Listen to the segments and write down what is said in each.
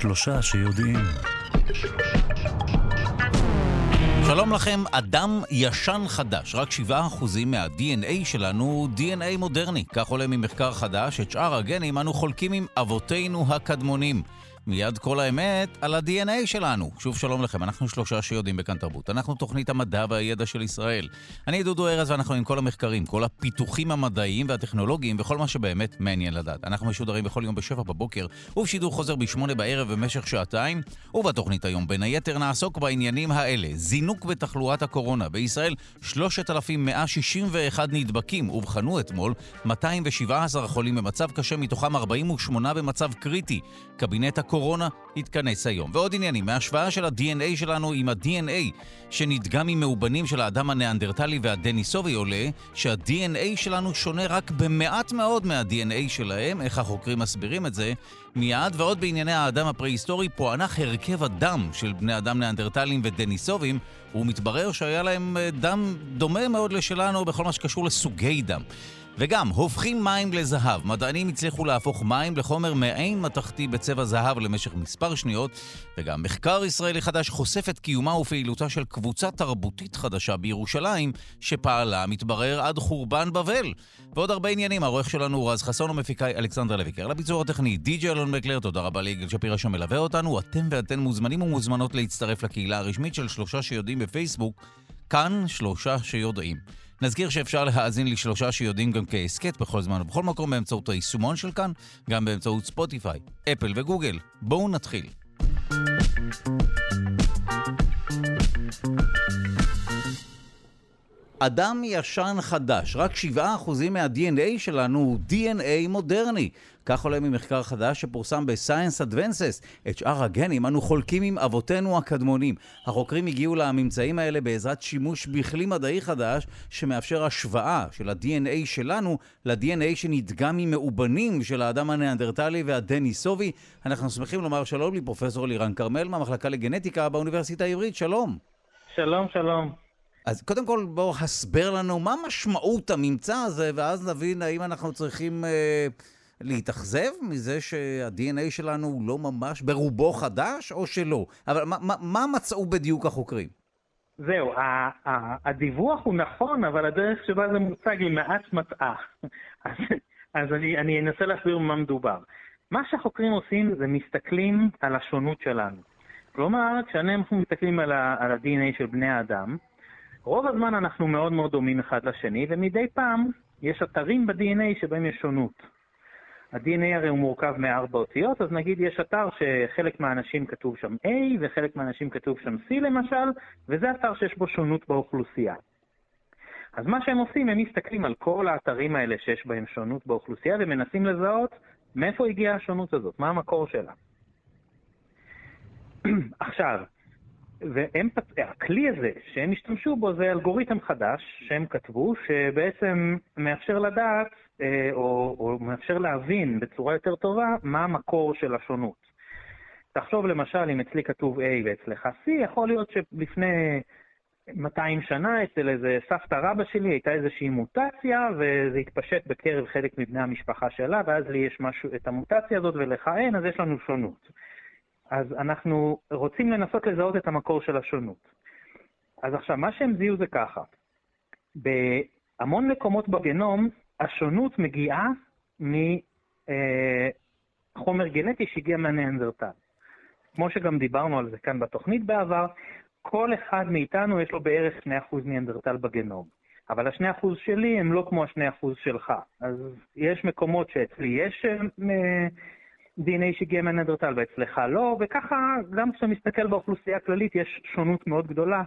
שלושה שיודעים. שלום לכם, אדם ישן חדש. רק 7% מה-DNA שלנו הוא DNA מודרני. כך עולה ממחקר חדש, את שאר הגנים אנו חולקים עם אבותינו הקדמונים. מיד כל האמת על ה-DNA שלנו. שוב שלום לכם, אנחנו שלושה שיודעים בכאן תרבות. אנחנו תוכנית המדע והידע של ישראל. אני דודו ארז ואנחנו עם כל המחקרים, כל הפיתוחים המדעיים והטכנולוגיים וכל מה שבאמת מעניין לדעת. אנחנו משודרים בכל יום בשבע בבוקר ובשידור חוזר בשמונה בערב במשך שעתיים. ובתוכנית היום בין היתר נעסוק בעניינים האלה: זינוק בתחלואת הקורונה. בישראל 3,161 נדבקים אובחנו אתמול, 217 חולים במצב קשה, מתוכם 48 במצב קריטי. קבינט הקורונה יתכנס היום. ועוד עניינים, מהשוואה של ה-DNA שלנו עם ה-DNA שנדגם ממאובנים של האדם הניאנדרטלי והדניסובי עולה שה-DNA שלנו שונה רק במעט מאוד מה-DNA שלהם, איך החוקרים מסבירים את זה? מיד, ועוד בענייני האדם הפרה-היסטורי פוענח הרכב הדם של בני אדם ניאנדרטליים ודניסובים, ומתברר שהיה להם אה, דם דומה מאוד לשלנו בכל מה שקשור לסוגי דם. וגם, הופכים מים לזהב. מדענים הצליחו להפוך מים לחומר מעין מתכתי בצבע זהב למשך מספר שניות, וגם מחקר ישראלי חדש חושף את קיומה ופעילותה של קבוצה תרבותית חדשה בירושלים, שפעלה, מתברר, עד חורבן בבל. ועוד הרבה עניינים, העורך שלנו הוא רז חסון ומפיקאי אלכסנדר לויקר. לביצור הטכני, די.ג'י אלון מקלר, תודה רבה ליגאל שפירא שמלווה אותנו. אתם ואתן מוזמנים ומוזמנות להצטרף לקהילה הרשמית של שלושה שיודעים בפייסבוק, כאן שלושה שיודעים. נזכיר שאפשר להאזין לשלושה שיודעים גם כהסכת בכל זמן ובכל מקום באמצעות היישומון של כאן, גם באמצעות ספוטיפיי, אפל וגוגל. בואו נתחיל. אדם ישן חדש, רק 7% מה-DNA שלנו הוא DNA מודרני. כך עולה ממחקר חדש שפורסם ב-Science Advances. את שאר הגנים אנו חולקים עם אבותינו הקדמונים. החוקרים הגיעו לממצאים האלה בעזרת שימוש בכלי מדעי חדש שמאפשר השוואה של ה-DNA שלנו ל-DNA שנדגם ממאובנים של האדם הניאנדרטלי והדניסובי. אנחנו שמחים לומר שלום לפרופסור לירן כרמל מהמחלקה לגנטיקה באוניברסיטה העברית. שלום. שלום, שלום. אז קודם כל בואו הסבר לנו מה משמעות הממצא הזה, ואז נבין האם אנחנו צריכים אה, להתאכזב מזה שה-DNA שלנו הוא לא ממש ברובו חדש, או שלא. אבל מה, מה, מה מצאו בדיוק החוקרים? זהו, הדיווח הוא נכון, אבל הדרך שבה זה מוצג היא מעט מטעה. אז, אז אני, אני אנסה להסביר במה מדובר. מה שהחוקרים עושים זה מסתכלים על השונות שלנו. כלומר, כשאנחנו מסתכלים על ה-DNA של בני האדם, רוב הזמן אנחנו מאוד מאוד דומים אחד לשני, ומדי פעם יש אתרים ב-DNA שבהם יש שונות. ה-DNA הרי הוא מורכב מארבע אותיות, אז נגיד יש אתר שחלק מהאנשים כתוב שם A וחלק מהאנשים כתוב שם C למשל, וזה אתר שיש בו שונות באוכלוסייה. אז מה שהם עושים, הם מסתכלים על כל האתרים האלה שיש בהם שונות באוכלוסייה ומנסים לזהות מאיפה הגיעה השונות הזאת, מה המקור שלה. עכשיו, והכלי הזה שהם השתמשו בו זה אלגוריתם חדש שהם כתבו, שבעצם מאפשר לדעת, אה, או, או מאפשר להבין בצורה יותר טובה, מה המקור של השונות. תחשוב למשל, אם אצלי כתוב A ואצלך C, יכול להיות שלפני 200 שנה אצל איזה סבתא רבא שלי הייתה איזושהי מוטציה, וזה התפשט בקרב חלק מבני המשפחה שלה, ואז לי יש משהו, את המוטציה הזאת ולך אין, אז יש לנו שונות. אז אנחנו רוצים לנסות לזהות את המקור של השונות. אז עכשיו, מה שהם זיהו זה ככה, בהמון מקומות בגנום, השונות מגיעה מחומר אה, גנטי שהגיע מהניאנדרטל. כמו שגם דיברנו על זה כאן בתוכנית בעבר, כל אחד מאיתנו יש לו בערך 2% ניאנדרטל בגנום. אבל ה-2% שלי הם לא כמו ה-2% שלך. אז יש מקומות שאצלי יש אה, DNA שהגיע מהנדרטל ואצלך לא, וככה גם כשאתה מסתכל באוכלוסייה הכללית יש שונות מאוד גדולה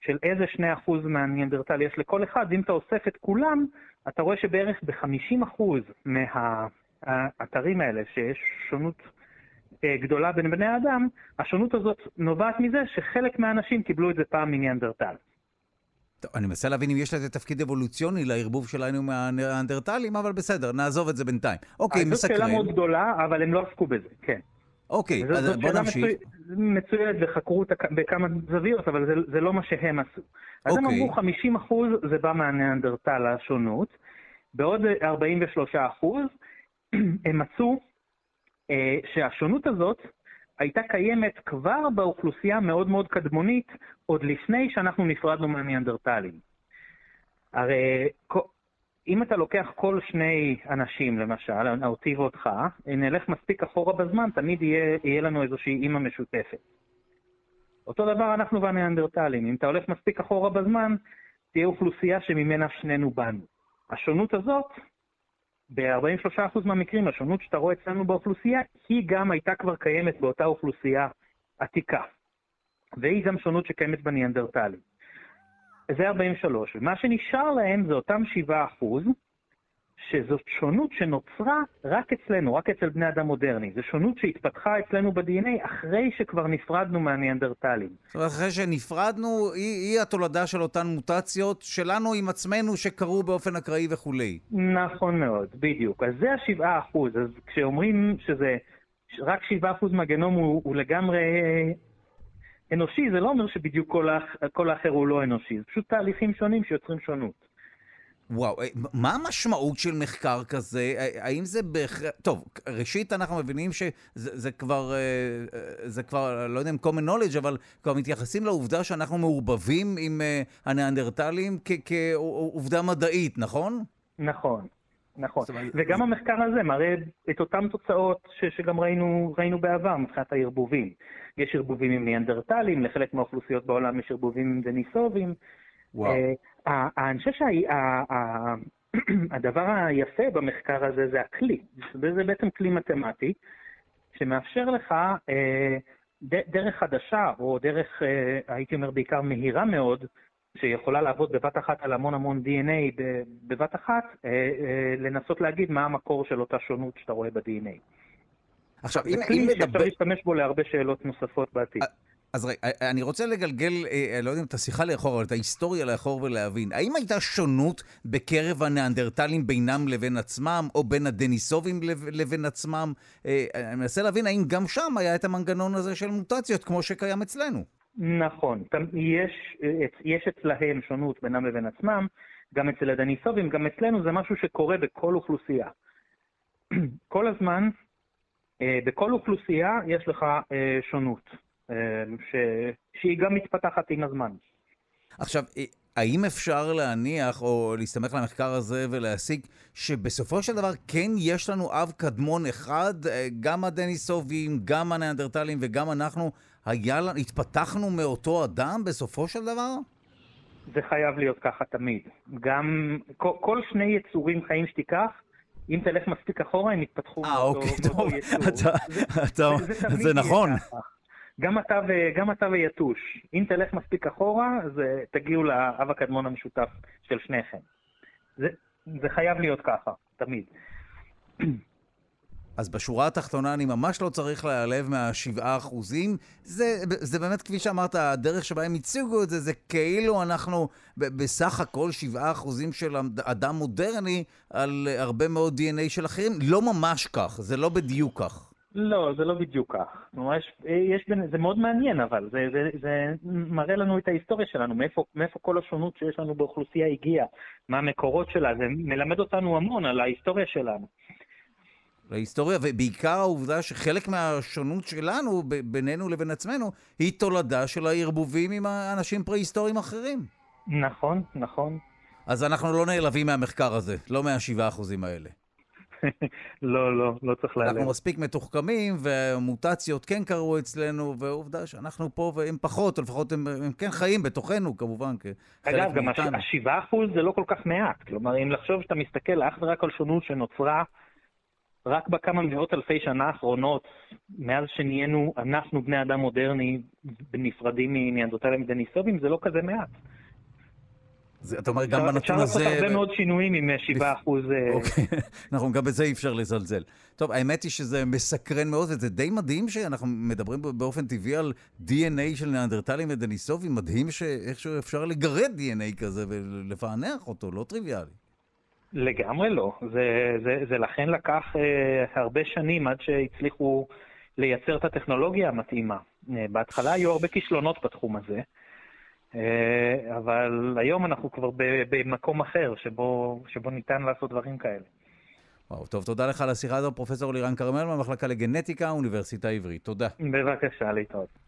של איזה 2% מהניאנדרטל יש לכל אחד, ואם אתה אוסף את כולם, אתה רואה שבערך ב-50% מהאתרים האלה שיש שונות אה, גדולה בין בני האדם, השונות הזאת נובעת מזה שחלק מהאנשים קיבלו את זה פעם מניאנדרטל. טוב, אני מנסה להבין אם יש לזה תפקיד אבולוציוני לערבוב שלנו מהאנדרטלים, אבל בסדר, נעזוב את זה בינתיים. אוקיי, מסקרן. זו שאלה מאוד גדולה, אבל הם לא עסקו בזה, כן. אוקיי, אז בוא נמשיך. זו מצוינת וחקרו אותה בכמה זוויות, אבל זה, זה לא מה שהם עשו. אז אוקיי. הם אמרו 50 אחוז זה בא מהניאנדרטל השונות, בעוד 43 אחוז הם מצאו אה, שהשונות הזאת הייתה קיימת כבר באוכלוסייה מאוד מאוד קדמונית, עוד לפני שאנחנו נפרדנו מהניאנדרטלים. הרי אם אתה לוקח כל שני אנשים, למשל, אותי ואותך, נלך מספיק אחורה בזמן, תמיד יהיה, יהיה לנו איזושהי אימא משותפת. אותו דבר אנחנו והניאנדרטלים. אם אתה הולך מספיק אחורה בזמן, תהיה אוכלוסייה שממנה שנינו באנו. השונות הזאת, ב-43% מהמקרים, השונות שאתה רואה אצלנו באוכלוסייה, היא גם הייתה כבר קיימת באותה אוכלוסייה עתיקה. והיא גם שונות שקיימת בניאנדרטלים. זה 43, ומה שנשאר להם זה אותם 7 אחוז, שזאת שונות שנוצרה רק אצלנו, רק אצל בני אדם מודרני. זו שונות שהתפתחה אצלנו ב-DNA אחרי שכבר נפרדנו מהניאנדרטלים. זאת אומרת, אחרי שנפרדנו, היא, היא התולדה של אותן מוטציות שלנו עם עצמנו שקרו באופן אקראי וכולי. נכון מאוד, בדיוק. אז זה ה-7 אחוז. אז כשאומרים שזה רק 7 אחוז מהגנום הוא, הוא לגמרי אנושי, זה לא אומר שבדיוק כל, האח, כל האחר הוא לא אנושי. זה פשוט תהליכים שונים שיוצרים שונות. וואו, אה, מה המשמעות של מחקר כזה? אה, האם זה בהכרח... טוב, ראשית אנחנו מבינים שזה זה כבר, אה, זה כבר, לא יודע אם common knowledge, אבל כבר מתייחסים לעובדה שאנחנו מעורבבים עם הניאנדרטלים כעובדה מדעית, נכון? נכון, נכון. וגם המחקר הזה מראה את אותן תוצאות שגם ראינו, ראינו בעבר מבחינת הערבובים. יש ערבובים עם ניאנדרטלים, לחלק מהאוכלוסיות בעולם יש ערבובים עם דניסובים. וואו. אני חושב שהדבר היפה במחקר הזה זה הכלי. זה בעצם כלי מתמטי, שמאפשר לך אה, דרך חדשה, או דרך, אה, הייתי אומר בעיקר מהירה מאוד, שיכולה לעבוד בבת אחת על המון המון DNA בבת אחת, אה, לנסות להגיד מה המקור של אותה שונות שאתה רואה ב-DNA. עכשיו, אם... זה כלי שאפשר להשתמש בו להרבה שאלות נוספות בעתיד. אז רגע, אני רוצה לגלגל, אה, לא יודע אם את השיחה לאחור, אבל את ההיסטוריה לאחור ולהבין. האם הייתה שונות בקרב הניאנדרטלים בינם לבין עצמם, או בין הדניסובים לבין עצמם? אה, אני מנסה להבין האם גם שם היה את המנגנון הזה של מוטציות, כמו שקיים אצלנו. נכון. יש, יש אצלהם שונות בינם לבין עצמם, גם אצל הדניסובים, גם אצלנו זה משהו שקורה בכל אוכלוסייה. כל הזמן, אה, בכל אוכלוסייה יש לך שונות. אמ, ש... שהיא גם מתפתחת עם הזמן. עכשיו, אה, האם אפשר להניח, או להסתמך על המחקר הזה ולהסיק, שבסופו של דבר כן יש לנו אב קדמון אחד, אה, גם הדניסובים, גם הניאנדרטלים וגם אנחנו, היה, התפתחנו מאותו אדם בסופו של דבר? זה חייב להיות ככה תמיד. גם כל, כל שני יצורים חיים שתיקח, אם תלך מספיק אחורה, הם יתפתחו. אה, אוקיי, טוב. זה נכון. גם אתה, ו, גם אתה ויתוש. אם תלך מספיק אחורה, אז תגיעו לאב הקדמון המשותף של שניכם. זה, זה חייב להיות ככה, תמיד. אז בשורה התחתונה אני ממש לא צריך להיעלב מהשבעה אחוזים. זה, זה באמת, כפי שאמרת, הדרך שבה הם הציגו את זה, זה כאילו אנחנו בסך הכל שבעה אחוזים של אדם מודרני על הרבה מאוד DNA של אחרים. לא ממש כך, זה לא בדיוק כך. לא, זה לא בדיוק כך. ממש, יש, זה מאוד מעניין, אבל זה, זה, זה מראה לנו את ההיסטוריה שלנו, מאיפה, מאיפה כל השונות שיש לנו באוכלוסייה הגיעה, מה המקורות שלה, זה מלמד אותנו המון על ההיסטוריה שלנו. להיסטוריה, ובעיקר העובדה שחלק מהשונות שלנו בינינו לבין עצמנו היא תולדה של הערבובים עם אנשים פרה-היסטוריים אחרים. נכון, נכון. אז אנחנו לא נעלבים מהמחקר הזה, לא מהשבעה אחוזים האלה. לא, לא, לא צריך להיעלב. אנחנו מספיק מתוחכמים, ומוטציות כן קרו אצלנו, ועובדה שאנחנו פה והם פחות, או לפחות הם, הם כן חיים בתוכנו, כמובן, כחלק. אגב, גם השבעה אחוז זה לא כל כך מעט. כלומר, אם לחשוב שאתה מסתכל אך ורק על שונות שנוצרה רק בכמה מאות אלפי שנה האחרונות, מאז שנהיינו אנחנו בני אדם מודרני נפרדים מניאנדרטלים ודניסובים, זה לא כזה מעט. זה, אתה אומר, גם בנתון הזה... אפשר לעשות הרבה מאוד שינויים עם 7 אה, אחוז... אה, אוקיי, נכון, גם בזה אי אפשר לזלזל. טוב, האמת היא שזה מסקרן מאוד, וזה די מדהים שאנחנו מדברים באופן טבעי על DNA של ניאנדרטלים ודניסובים, מדהים שאיכשהו אפשר לגרד DNA כזה ולפענח אותו, לא טריוויאלי. לגמרי לא. זה, זה, זה לכן לקח אה, הרבה שנים עד שהצליחו לייצר את הטכנולוגיה המתאימה. אה, בהתחלה היו הרבה כישלונות בתחום הזה. אה, אבל היום אנחנו כבר במקום אחר שבו, שבו ניתן לעשות דברים כאלה. וואו, טוב, תודה לך על השיחה הזו, פרופסור לירן כרמל מהמחלקה לגנטיקה, האוניברסיטה העברית. תודה. בבקשה, להתראות.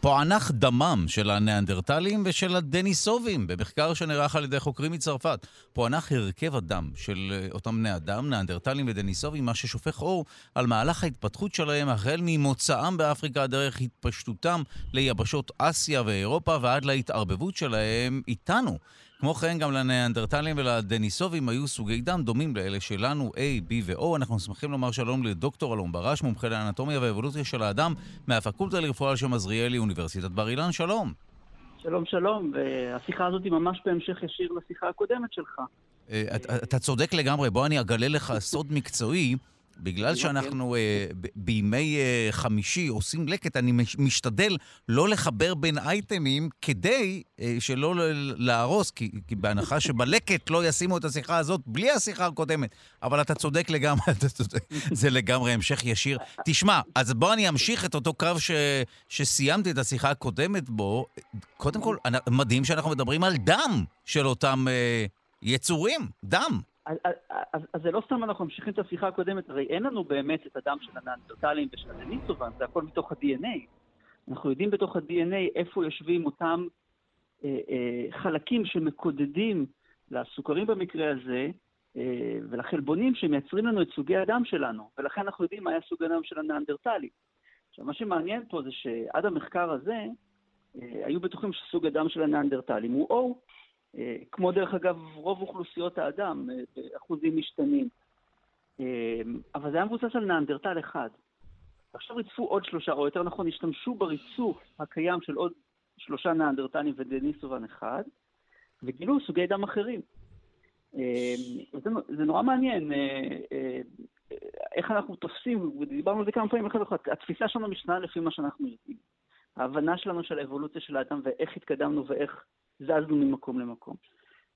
פוענח דמם של הניאנדרטלים ושל הדניסובים במחקר שנערך על ידי חוקרים מצרפת. פוענח הרכב הדם של אה, אותם בני אדם, ניאנדרטלים ודניסובים, מה ששופך אור על מהלך ההתפתחות שלהם החל ממוצאם באפריקה דרך התפשטותם ליבשות אסיה ואירופה ועד להתערבבות שלהם איתנו. כמו כן, גם לניאנדרטלים ולדניסובים היו סוגי דם דומים לאלה שלנו, A, B ו-O. אנחנו שמחים לומר שלום לדוקטור אלון ברש, מומחה לאנטומיה ואבולוציה של האדם, מהפקולטה לרפואה על שם עזריאלי, אוניברסיטת בר אילן. שלום. שלום, שלום, והשיחה הזאת היא ממש בהמשך ישיר לשיחה הקודמת שלך. אה, אתה צודק לגמרי, בוא אני אגלה לך סוד מקצועי. בגלל שאנחנו uh, בימי uh, חמישי עושים לקט, אני משתדל לא לחבר בין אייטמים כדי uh, שלא להרוס, כי, כי בהנחה שבלקט לא ישימו את השיחה הזאת בלי השיחה הקודמת. אבל אתה צודק לגמרי, אתה צודק, זה לגמרי המשך ישיר. תשמע, אז בוא אני אמשיך את אותו קו ש, שסיימתי את השיחה הקודמת בו. קודם כל, מדהים שאנחנו מדברים על דם של אותם uh, יצורים, דם. אז, אז, אז זה לא סתם אנחנו ממשיכים את השיחה הקודמת, הרי אין לנו באמת את הדם של הנאנדרטלים ושל הדניסובן, זה הכל מתוך ה-DNA. אנחנו יודעים בתוך ה-DNA איפה יושבים אותם אה, אה, חלקים שמקודדים לסוכרים במקרה הזה, אה, ולחלבונים שמייצרים לנו את סוגי הדם שלנו, ולכן אנחנו יודעים מה היה סוג הדם של הנאנדרטלי. עכשיו, מה שמעניין פה זה שעד המחקר הזה, אה, היו בטוחים שסוג הדם של הנאנדרטלים הוא O, כמו דרך אגב רוב אוכלוסיות האדם, אה, באחוזים משתנים. אה, אבל זה היה מבוסס על נאנדרטל אחד. עכשיו ריצפו עוד שלושה, או יותר נכון, השתמשו בריצוף הקיים של עוד שלושה נאנדרטלים ודניסובן אחד, וגילו סוגי דם אחרים. זה, זה נורא מעניין איך אנחנו תופסים, ודיברנו על זה כמה פעמים, התפיסה שלנו משתנה לפי מה שאנחנו יודעים. ההבנה שלנו של האבולוציה של האדם ואיך התקדמנו ואיך זזנו ממקום למקום.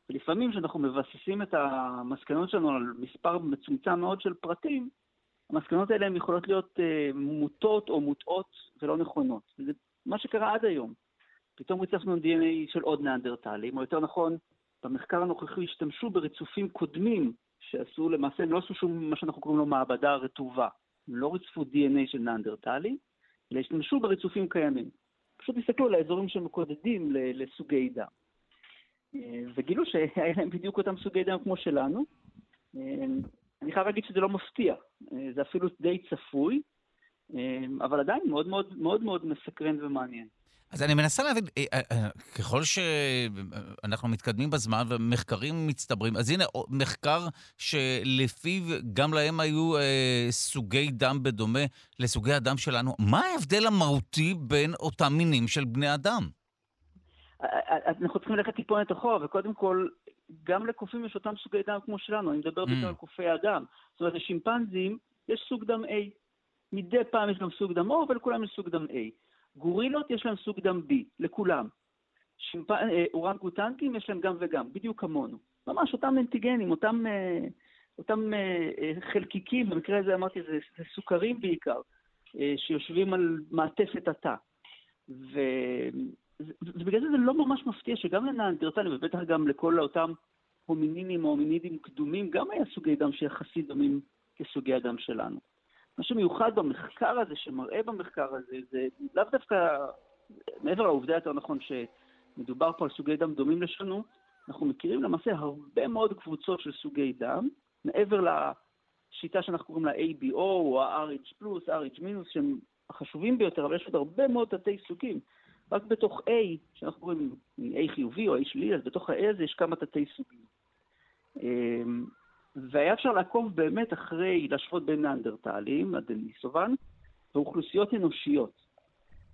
ולפעמים כשאנחנו מבססים את המסקנות שלנו על מספר מצומצם מאוד של פרטים, המסקנות האלה הן יכולות להיות uh, מוטות או מוטעות ולא נכונות. וזה מה שקרה עד היום. פתאום ריצפנו DNA של עוד ניאנדרטלים, או יותר נכון, במחקר הנוכחי השתמשו בריצופים קודמים שעשו, למעשה הם לא עשו שום מה שאנחנו קוראים לו מעבדה רטובה. הם לא ריצפו DNA של ניאנדרטלים, אלא השתמשו בריצופים קיימים. פשוט הסתכלו על האזורים שמקודדים לסוגי דם. אה, וגילו שהיה להם בדיוק אותם סוגי דם כמו שלנו. אה, אני חייב להגיד שזה לא מפתיע, אה, זה אפילו די צפוי, אבל עדיין מאוד מאוד מאוד מאוד מסקרן ומעניין. אז אני מנסה להבין, אה, אה, אה, ככל שאנחנו מתקדמים בזמן ומחקרים מצטברים, אז הנה מחקר שלפיו גם להם היו אה, סוגי דם בדומה לסוגי הדם שלנו. מה ההבדל המהותי בין אותם מינים של בני אדם? אנחנו צריכים ללכת טיפונת אחורה, וקודם כל, גם לקופים יש אותם סוגי דם כמו שלנו, אני מדבר בעיקר mm. על קופי אדם. זאת אומרת, לשימפנזים יש סוג דם A. מדי פעם יש גם סוג דם O, אבל לכולם יש סוג דם A. גורילות יש להם סוג דם B, לכולם. שימפ... אה, אורנגוטנקים יש להם גם וגם, בדיוק כמונו. ממש אותם אנטיגנים, אותם, אה, אותם אה, חלקיקים, במקרה הזה אמרתי, זה, זה סוכרים בעיקר, שיושבים על מעטפת התא. ובגלל זה זה לא ממש מפתיע שגם לנאנדרטלים, ובטח גם לכל אותם הומינינים או הומינידים קדומים, גם היה סוגי דם שיחסית דומים כסוגי הדם שלנו. מה שמיוחד במחקר הזה, שמראה במחקר הזה, זה לאו דווקא, מעבר לעובדה יותר נכון שמדובר פה על סוגי דם דומים לשנו, אנחנו מכירים למעשה הרבה מאוד קבוצות של סוגי דם, מעבר לשיטה שאנחנו קוראים לה ABO או ה-RH פלוס, RH מינוס, שהם החשובים ביותר, אבל יש עוד הרבה מאוד תתי סוגים. רק בתוך A, שאנחנו קוראים A חיובי או A שלילי, אז בתוך ה-A הזה יש כמה תתי סוגים. והיה אפשר לעקוב באמת אחרי, להשוות בין נאנדרטלים, הדניסובן, ואוכלוסיות אנושיות.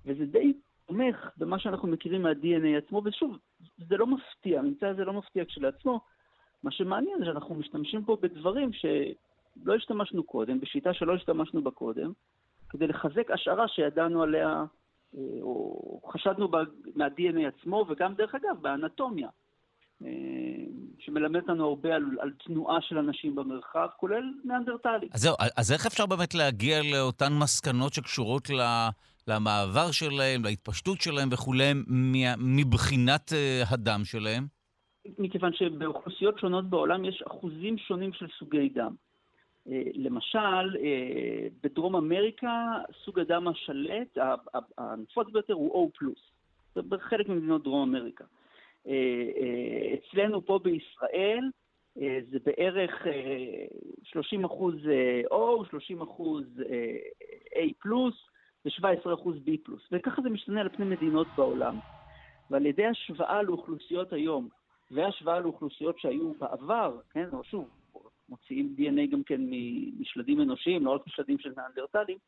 וזה די תומך במה שאנחנו מכירים מה-DNA עצמו, ושוב, זה לא מפתיע, הממצא הזה לא מפתיע כשלעצמו. מה שמעניין זה שאנחנו משתמשים פה בדברים שלא השתמשנו קודם, בשיטה שלא השתמשנו בה קודם, כדי לחזק השערה שידענו עליה, אה, או חשדנו מה-DNA עצמו, וגם, דרך אגב, באנטומיה. אה, שמלמד לנו הרבה על, על תנועה של אנשים במרחב, כולל ניאנדרטלים. אז זהו, אז איך אפשר באמת להגיע לאותן מסקנות שקשורות ל, למעבר שלהם, להתפשטות שלהם וכולי, מבחינת הדם שלהם? מכיוון שבאוכלוסיות שונות בעולם יש אחוזים שונים של סוגי דם. אה, למשל, אה, בדרום אמריקה סוג הדם השלט, הנפוץ ביותר הוא O+. זה בחלק ממדינות דרום אמריקה. אה, אצלנו פה בישראל זה בערך 30 אחוז O, 30 אחוז A+, ו-17 אחוז B+. וככה זה משתנה על פני מדינות בעולם. ועל ידי השוואה לאוכלוסיות היום, והשוואה לאוכלוסיות שהיו בעבר, כן, או שוב, מוציאים DNA גם כן משלדים אנושיים, לא רק משלדים של נאנדרטלים,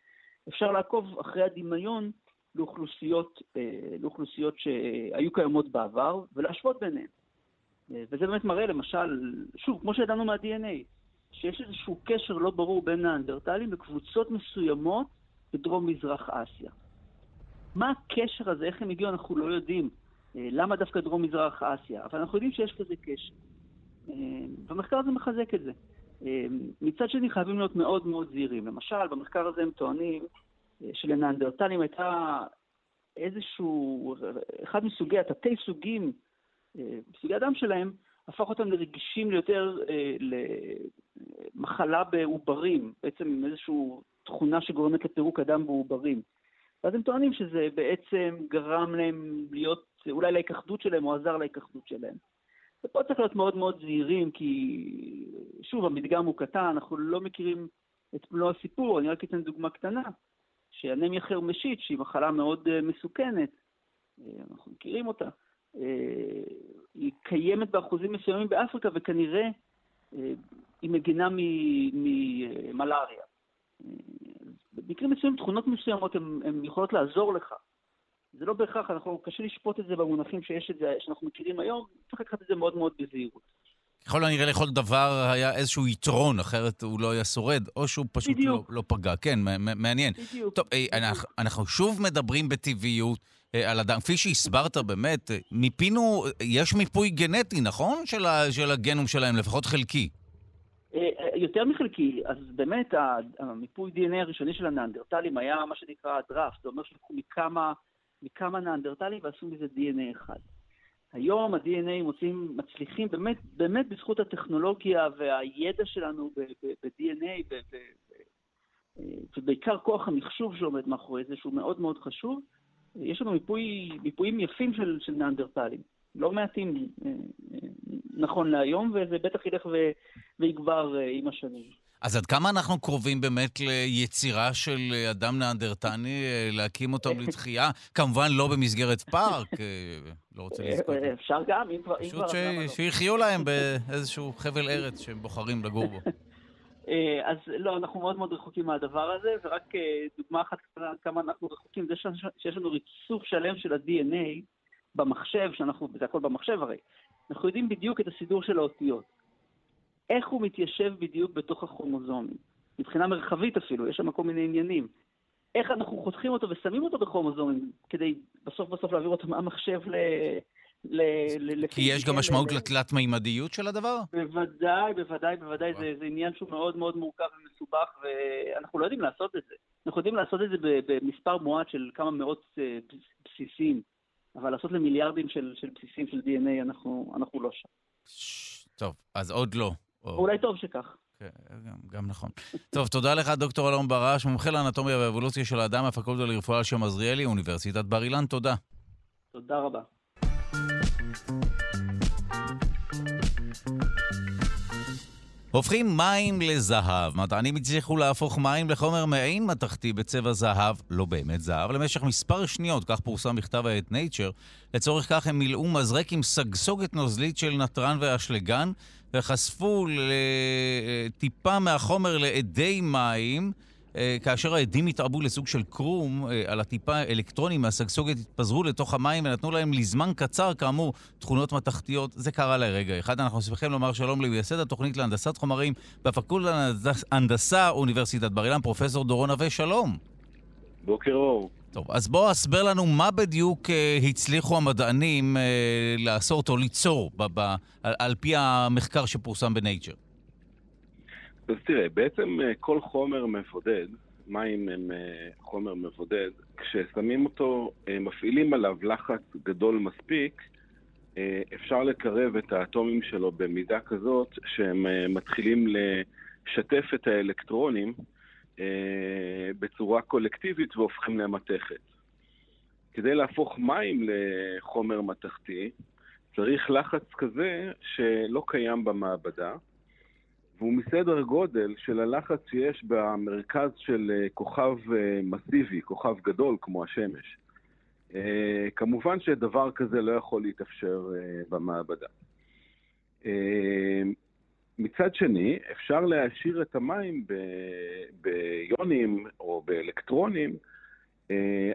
אפשר לעקוב אחרי הדמיון לאוכלוסיות, אה, לאוכלוסיות שהיו קיימות בעבר ולהשוות ביניהן. אה, וזה באמת מראה למשל, שוב, כמו שידענו מה-DNA, שיש איזשהו קשר לא ברור בין נאנדרטלים לקבוצות מסוימות בדרום-מזרח אסיה. מה הקשר הזה, איך הם הגיעו, אנחנו לא יודעים. אה, למה דווקא דרום-מזרח אסיה? אבל אנחנו יודעים שיש כזה קשר. והמחקר הזה מחזק את זה. מצד שני חייבים להיות מאוד מאוד זהירים. למשל, במחקר הזה הם טוענים אה, שלנאנדרטלים הייתה איזשהו, אחד מסוגי, התתי סוגים, אה, סוגי הדם שלהם, הפך אותם לרגישים ליותר אה, למחלה בעוברים, בעצם איזושהי תכונה שגורמת לפירוק הדם בעוברים. ואז הם טוענים שזה בעצם גרם להם להיות, אולי להיכחדות שלהם או עזר להיכחדות שלהם. ופה צריך להיות מאוד מאוד זהירים, כי שוב, המדגם הוא קטן, אנחנו לא מכירים את מלוא הסיפור, אני רק אתן דוגמה קטנה, שאנמיה חרמשית, שהיא מחלה מאוד uh, מסוכנת, uh, אנחנו מכירים אותה, uh, היא קיימת באחוזים מסוימים באפריקה, וכנראה היא מגינה ממלאריה. במקרים מסוימים, תכונות מסוימות הן יכולות לעזור לך. זה לא בהכרח, אנחנו, קשה לשפוט את זה במונחים שיש את זה, שאנחנו מכירים היום, צריך לקחת את זה מאוד מאוד בזהירות. ככל הנראה לכל דבר היה איזשהו יתרון, אחרת הוא לא היה שורד, או שהוא פשוט לא, לא פגע. כן, מעניין. בדיוק. טוב, אה, בדיוק. אנחנו, אנחנו שוב מדברים בטבעיות אה, על אדם. כפי שהסברת, באמת, אה, מיפינו, יש מיפוי גנטי, נכון? של, ה, של הגנום שלהם, לפחות חלקי. יותר מחלקי, אז באמת המיפוי DNA הראשוני של הנאנדרטלים היה מה שנקרא דראפט, זה אומר שלקחו מכמה... מכמה נאנדרטלים ועשו מזה DNA אחד. היום ה-DNA מוצאים, מצליחים, באמת, באמת בזכות הטכנולוגיה והידע שלנו ב-DNA, ובעיקר כוח המחשוב שעומד מאחורי זה, שהוא מאוד מאוד חשוב, יש לנו מיפוי, מיפויים יפים של, של נאנדרטלים. לא מעטים אה, אה, נכון להיום, וזה בטח ילך ויגבר אה, עם השנים. אז עד כמה אנחנו קרובים באמת ליצירה של אדם נאנדרטני, להקים אותם לתחייה? כמובן לא במסגרת פארק, אה, לא רוצה לזכור. אפשר גם, אם כבר... פשוט שיחיו להם באיזשהו חבל ארץ שהם בוחרים לגור בו. אה, אז לא, אנחנו מאוד מאוד רחוקים מהדבר הזה, ורק אה, דוגמה אחת כמה אנחנו רחוקים, זה שיש לנו ריצוף שלם של ה-DNA במחשב, שאנחנו, זה הכל במחשב הרי. אנחנו יודעים בדיוק את הסידור של האותיות. איך הוא מתיישב בדיוק בתוך הכרומוזומים. מבחינה מרחבית אפילו, יש שם כל מיני עניינים. איך אנחנו חותכים אותו ושמים אותו בכרומוזומים, כדי בסוף בסוף להעביר אותו מהמחשב ל... ל... ל... כי יש גם משמעות ל... לתלת מימדיות של הדבר? בוודאי, בוודאי, בוודאי. זה, זה עניין שהוא מאוד מאוד מורכב ומסובך, ואנחנו לא יודעים לעשות את זה. אנחנו יודעים לעשות את זה במספר מועט של כמה מאות אה, בסיסים, אבל לעשות למיליארדים של, של בסיסים של DNA, אנחנו, אנחנו לא שם. טוב, אז עוד לא. אולי טוב שכך. כן, גם, גם נכון. טוב, תודה לך, דוקטור אלון ברש, מומחה לאנטומיה ואבולוציה של האדם, הפקולטה לרפואה על שם עזריאלי, אוניברסיטת בר אילן, תודה. תודה רבה. הופכים מים לזהב. מדענים הצליחו להפוך מים לחומר מעין מתכתי בצבע זהב, לא באמת זהב, למשך מספר שניות, כך פורסם בכתב העת Nature. לצורך כך הם מילאו מזרק עם סגסוגת נוזלית של נתרן ואשלגן, וחשפו טיפה מהחומר לאדי מים. אה, כאשר העדים התערבו לסוג של קרום, אה, על הטיפה האלקטרונים מהסגסוגת התפזרו לתוך המים ונתנו להם לזמן קצר, כאמור, תכונות מתכתיות. זה קרה לרגע אחד. אנחנו שמחים לומר שלום למייסד התוכנית להנדסת חומרים בפקולטה להנדסה, אוניברסיטת בר אילן, פרופסור דורון נווה, שלום. בוקר אור. טוב, אז בוא הסבר לנו מה בדיוק אה, הצליחו המדענים אה, לעשות או ליצור ב- ב- על, על פי המחקר שפורסם בנייצ'ר. אז תראה, בעצם אה, כל חומר מבודד מים הם חומר מבודד. כששמים אותו, מפעילים עליו לחץ גדול מספיק, אפשר לקרב את האטומים שלו במידה כזאת שהם מתחילים לשתף את האלקטרונים בצורה קולקטיבית והופכים למתכת. כדי להפוך מים לחומר מתכתי, צריך לחץ כזה שלא קיים במעבדה, והוא מסדר גודל של הלחץ שיש במרכז של אה, כוכב אה, מסיבי, כוכב גדול כמו השמש. אה, כמובן שדבר כזה לא יכול להתאפשר במעבדה. מצד שני, אפשר להעשיר את המים ביונים או באלקטרונים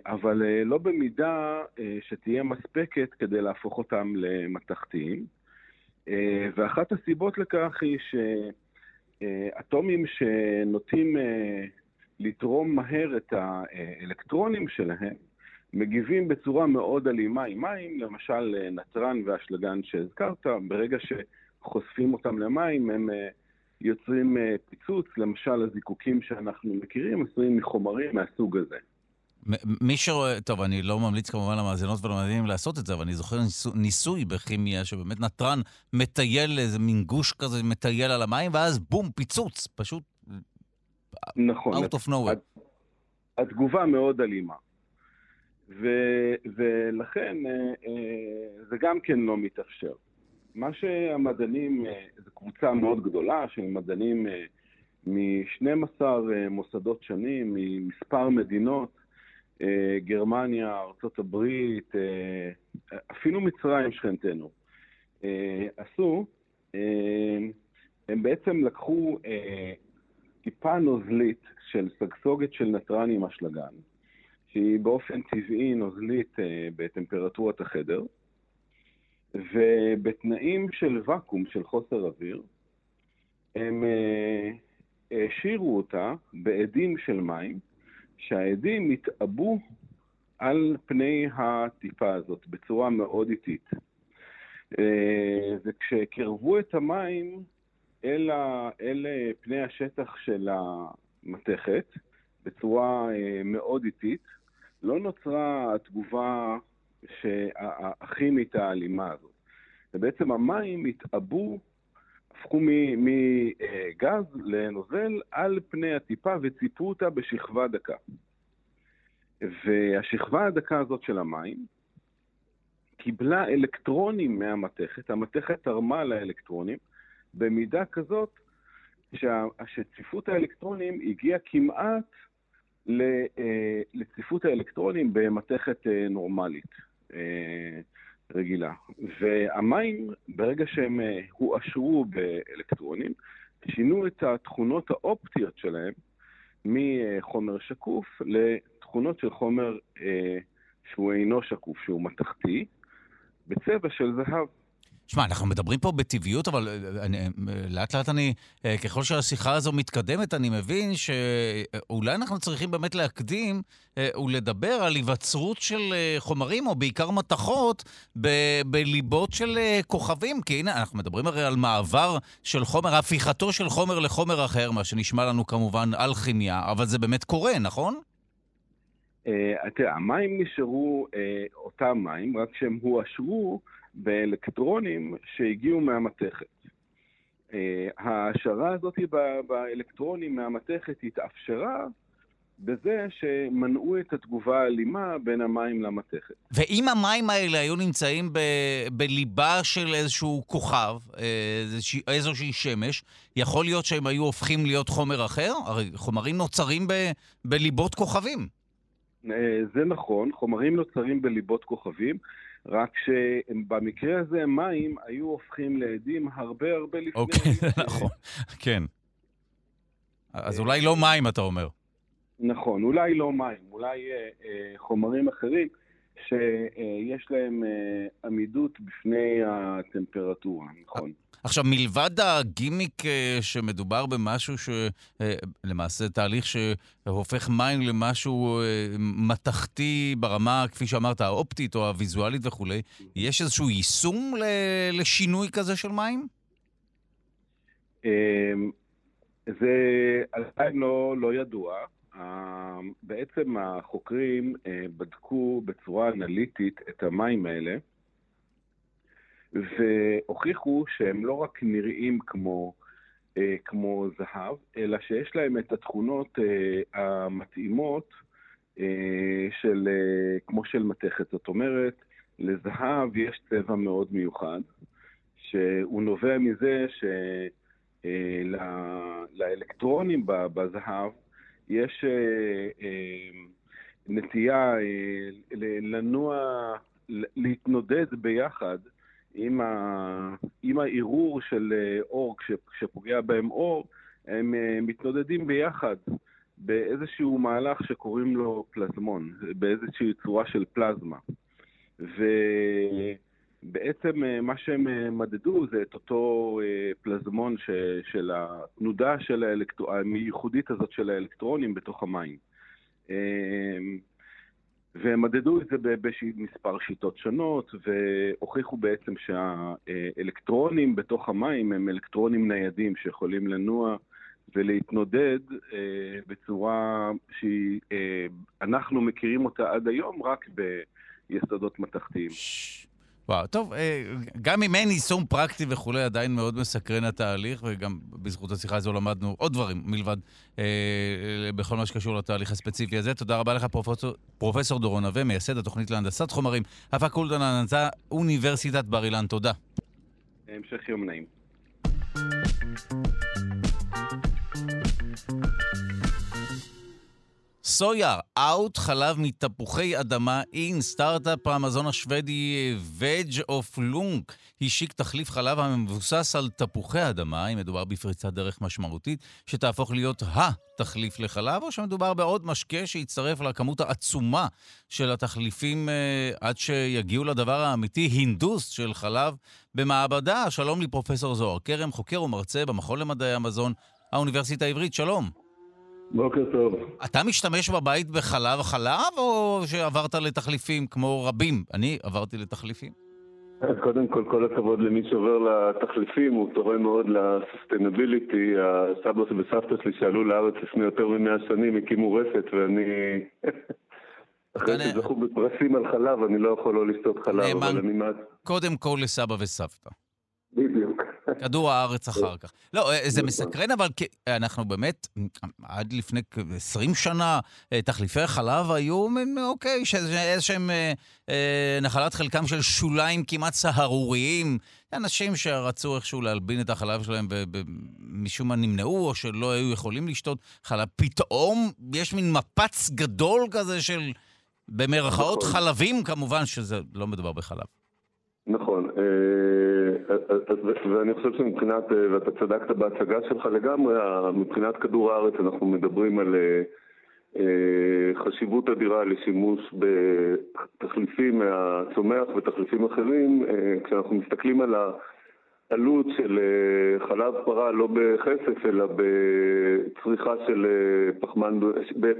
אבל לא במידה שתהיה מספקת כדי להפוך אותם למתכתיים. ואחת הסיבות לכך היא שאטומים שנוטים לתרום מהר את האלקטרונים שלהם, מגיבים בצורה מאוד אלימה עם מים, למשל נתרן ואשלגן שהזכרת, ברגע שחושפים אותם למים הם יוצרים פיצוץ, למשל הזיקוקים שאנחנו מכירים עשויים מחומרים מהסוג הזה. מי שרואה, טוב, אני לא ממליץ כמובן למאזינות ולמאזינים לעשות את זה, אבל אני זוכר ניסוי, ניסוי בכימיה שבאמת נתרן מטייל איזה מין גוש כזה, מטייל על המים, ואז בום, פיצוץ, פשוט... נכון. out of nowhere. התגובה מאוד אלימה. ו, ולכן אה, אה, זה גם כן לא מתאפשר. מה שהמדענים, אה, זו קבוצה מאוד גדולה של מדענים מ-12 מוסדות שונים, ממספר מדינות, גרמניה, ארצות הברית, אה, אפילו מצרים שכנתנו, אה, עשו, הם בעצם לקחו טיפה נוזלית של סגסוגת של נתרן עם אשלגן, שהיא באופן טבעי נוזלית בטמפרטורת החדר, ובתנאים של ואקום, של חוסר אוויר, הם העשירו אותה בעדים של מים, שהעדים התעבו על פני הטיפה הזאת בצורה מאוד איטית. אה, וכשקרבו את המים אל, ה, אל פני השטח של המתכת בצורה אה, מאוד איטית, לא נוצרה התגובה הכימית האלימה הזאת. ובעצם המים התעבו, הפכו מגז לנוזל על פני הטיפה וציפו אותה בשכבה דקה. והשכבה הדקה הזאת של המים קיבלה אלקטרונים מהמתכת, המתכת תרמה לאלקטרונים, במידה כזאת שצפיפות האלקטרונים הגיעה כמעט אה, לצפיפות האלקטרונים במתכת אה, נורמלית, אה, רגילה. והמים, ברגע שהם הואשרו באלקטרונים, שינו את התכונות האופטיות שלהם מחומר שקוף תכונות של חומר אה, שהוא אינו שקוף, שהוא מתכתי, בצבע של זהב. שמע, אנחנו מדברים פה בטבעיות, אבל אה, אני, אה, לאט לאט אני, אה, ככל שהשיחה הזו מתקדמת, אני מבין שאולי אנחנו צריכים באמת להקדים ולדבר על היווצרות של חומרים, או בעיקר מתכות, ב- בליבות של כוכבים. כי הנה, אנחנו מדברים הרי על מעבר של חומר, הפיכתו של חומר לחומר אחר, מה שנשמע לנו כמובן אלכימיה, אבל זה באמת קורה, נכון? אה, תראה, המים נשארו אה, אותם מים, רק שהם הואשרו באלקטרונים שהגיעו מהמתכת. אה, ההעשרה הזאת באלקטרונים מהמתכת התאפשרה בזה שמנעו את התגובה האלימה בין המים למתכת. ואם המים האלה היו נמצאים ב, בליבה של איזשהו כוכב, איזושה, איזושהי שמש, יכול להיות שהם היו הופכים להיות חומר אחר? הרי חומרים נוצרים ב, בליבות כוכבים. אה, זה נכון, חומרים נוצרים בליבות כוכבים, רק שבמקרה הזה מים היו הופכים לעדים הרבה הרבה לפני. אוקיי, נכון, כן. אז אולי לא מים, אתה אומר. נכון, אולי לא מים, אולי אה, אה, חומרים אחרים שיש להם עמידות בפני הטמפרטורה, נכון. עכשיו, מלבד הגימיק אה, שמדובר במשהו שלמעשה אה, תהליך שהופך מים למשהו אה, מתכתי ברמה, כפי שאמרת, האופטית או הוויזואלית וכולי, יש איזשהו יישום לשינוי כזה של מים? אמ, זה עדיין לא, לא ידוע. בעצם החוקרים בדקו בצורה אנליטית את המים האלה, והוכיחו שהם לא רק נראים כמו, כמו זהב, אלא שיש להם את התכונות המתאימות של, כמו של מתכת. זאת אומרת, לזהב יש צבע מאוד מיוחד, שהוא נובע מזה שלאלקטרונים בזהב יש אה, אה, נטייה אה, לנוע, להתנודד ביחד עם, ה, עם הערעור של אור, כשפוגע בהם אור, הם מתנודדים ביחד באיזשהו מהלך שקוראים לו פלזמון, באיזושהי צורה של פלזמה. ובעצם אה, מה שהם אה, מדדו זה את אותו אה, פלזמון ש, של התנודה של האלקטר... הייחודית הזאת של האלקטרונים בתוך המים. והם מדדו את זה במספר שיטות שונות, והוכיחו בעצם שהאלקטרונים בתוך המים הם אלקטרונים ניידים שיכולים לנוע ולהתנודד אה, בצורה שאנחנו אה, מכירים אותה עד היום רק ב... יסודות מתכתיים. וואו, טוב, אה, גם אם אין יישום פרקטי וכולי, עדיין מאוד מסקרן התהליך, וגם בזכות השיחה הזו למדנו עוד דברים מלבד אה, בכל מה שקשור לתהליך הספציפי הזה. תודה רבה לך, פרופסור, פרופסור דורון נווה, מייסד התוכנית להנדסת חומרים, הפקולטה להנדסה, אוניברסיטת בר אילן. תודה. המשך יום נעים. סויה, out, חלב מתפוחי אדמה in, סטארט-אפ המזון השוודי Veg of Lund השיק תחליף חלב המבוסס על תפוחי אדמה, אם מדובר בפריצת דרך משמעותית, שתהפוך להיות התחליף לחלב, או שמדובר בעוד משקה שיצטרף לכמות העצומה של התחליפים אה, עד שיגיעו לדבר האמיתי, הינדוס של חלב במעבדה. שלום לי, פרופסור זוהר כרם, חוקר ומרצה במכון למדעי המזון, האוניברסיטה העברית, שלום. בוקר טוב. אתה משתמש בבית בחלב חלב, או שעברת לתחליפים כמו רבים? אני עברתי לתחליפים. אז קודם כל, כל הכבוד למי שעובר לתחליפים, הוא תורם מאוד לסוסטנביליטי. הסבא וסבתא שלי שעלו לארץ לפני יותר ממאה שנים הקימו רפת, ואני... אחרי שזכו בפרסים על חלב, אני לא יכול לא לשתות חלב, אבל אני... קודם כל לסבא וסבתא. בדיוק. כדור הארץ אחר כך. לא, אה, זה מסקרן, אבל אנחנו באמת, עד לפני 20 שנה, אה, תחליפי חלב היו, אוקיי, איזשהם אה, נחלת חלקם של שוליים כמעט סהרוריים. אנשים שרצו איכשהו להלבין את החלב שלהם ומשום מה נמנעו, או שלא היו יכולים לשתות חלב. פתאום יש מין מפץ גדול כזה של, במרכאות, נכון. חלבים, כמובן שזה לא מדובר בחלב. נכון, ואני חושב שמבחינת, ואתה צדקת בהצגה שלך לגמרי, מבחינת כדור הארץ אנחנו מדברים על חשיבות אדירה לשימוש בתחליפים מהצומח ותחליפים אחרים. כשאנחנו מסתכלים על העלות של חלב פרה לא בכסף, אלא בצריכה של פחמן,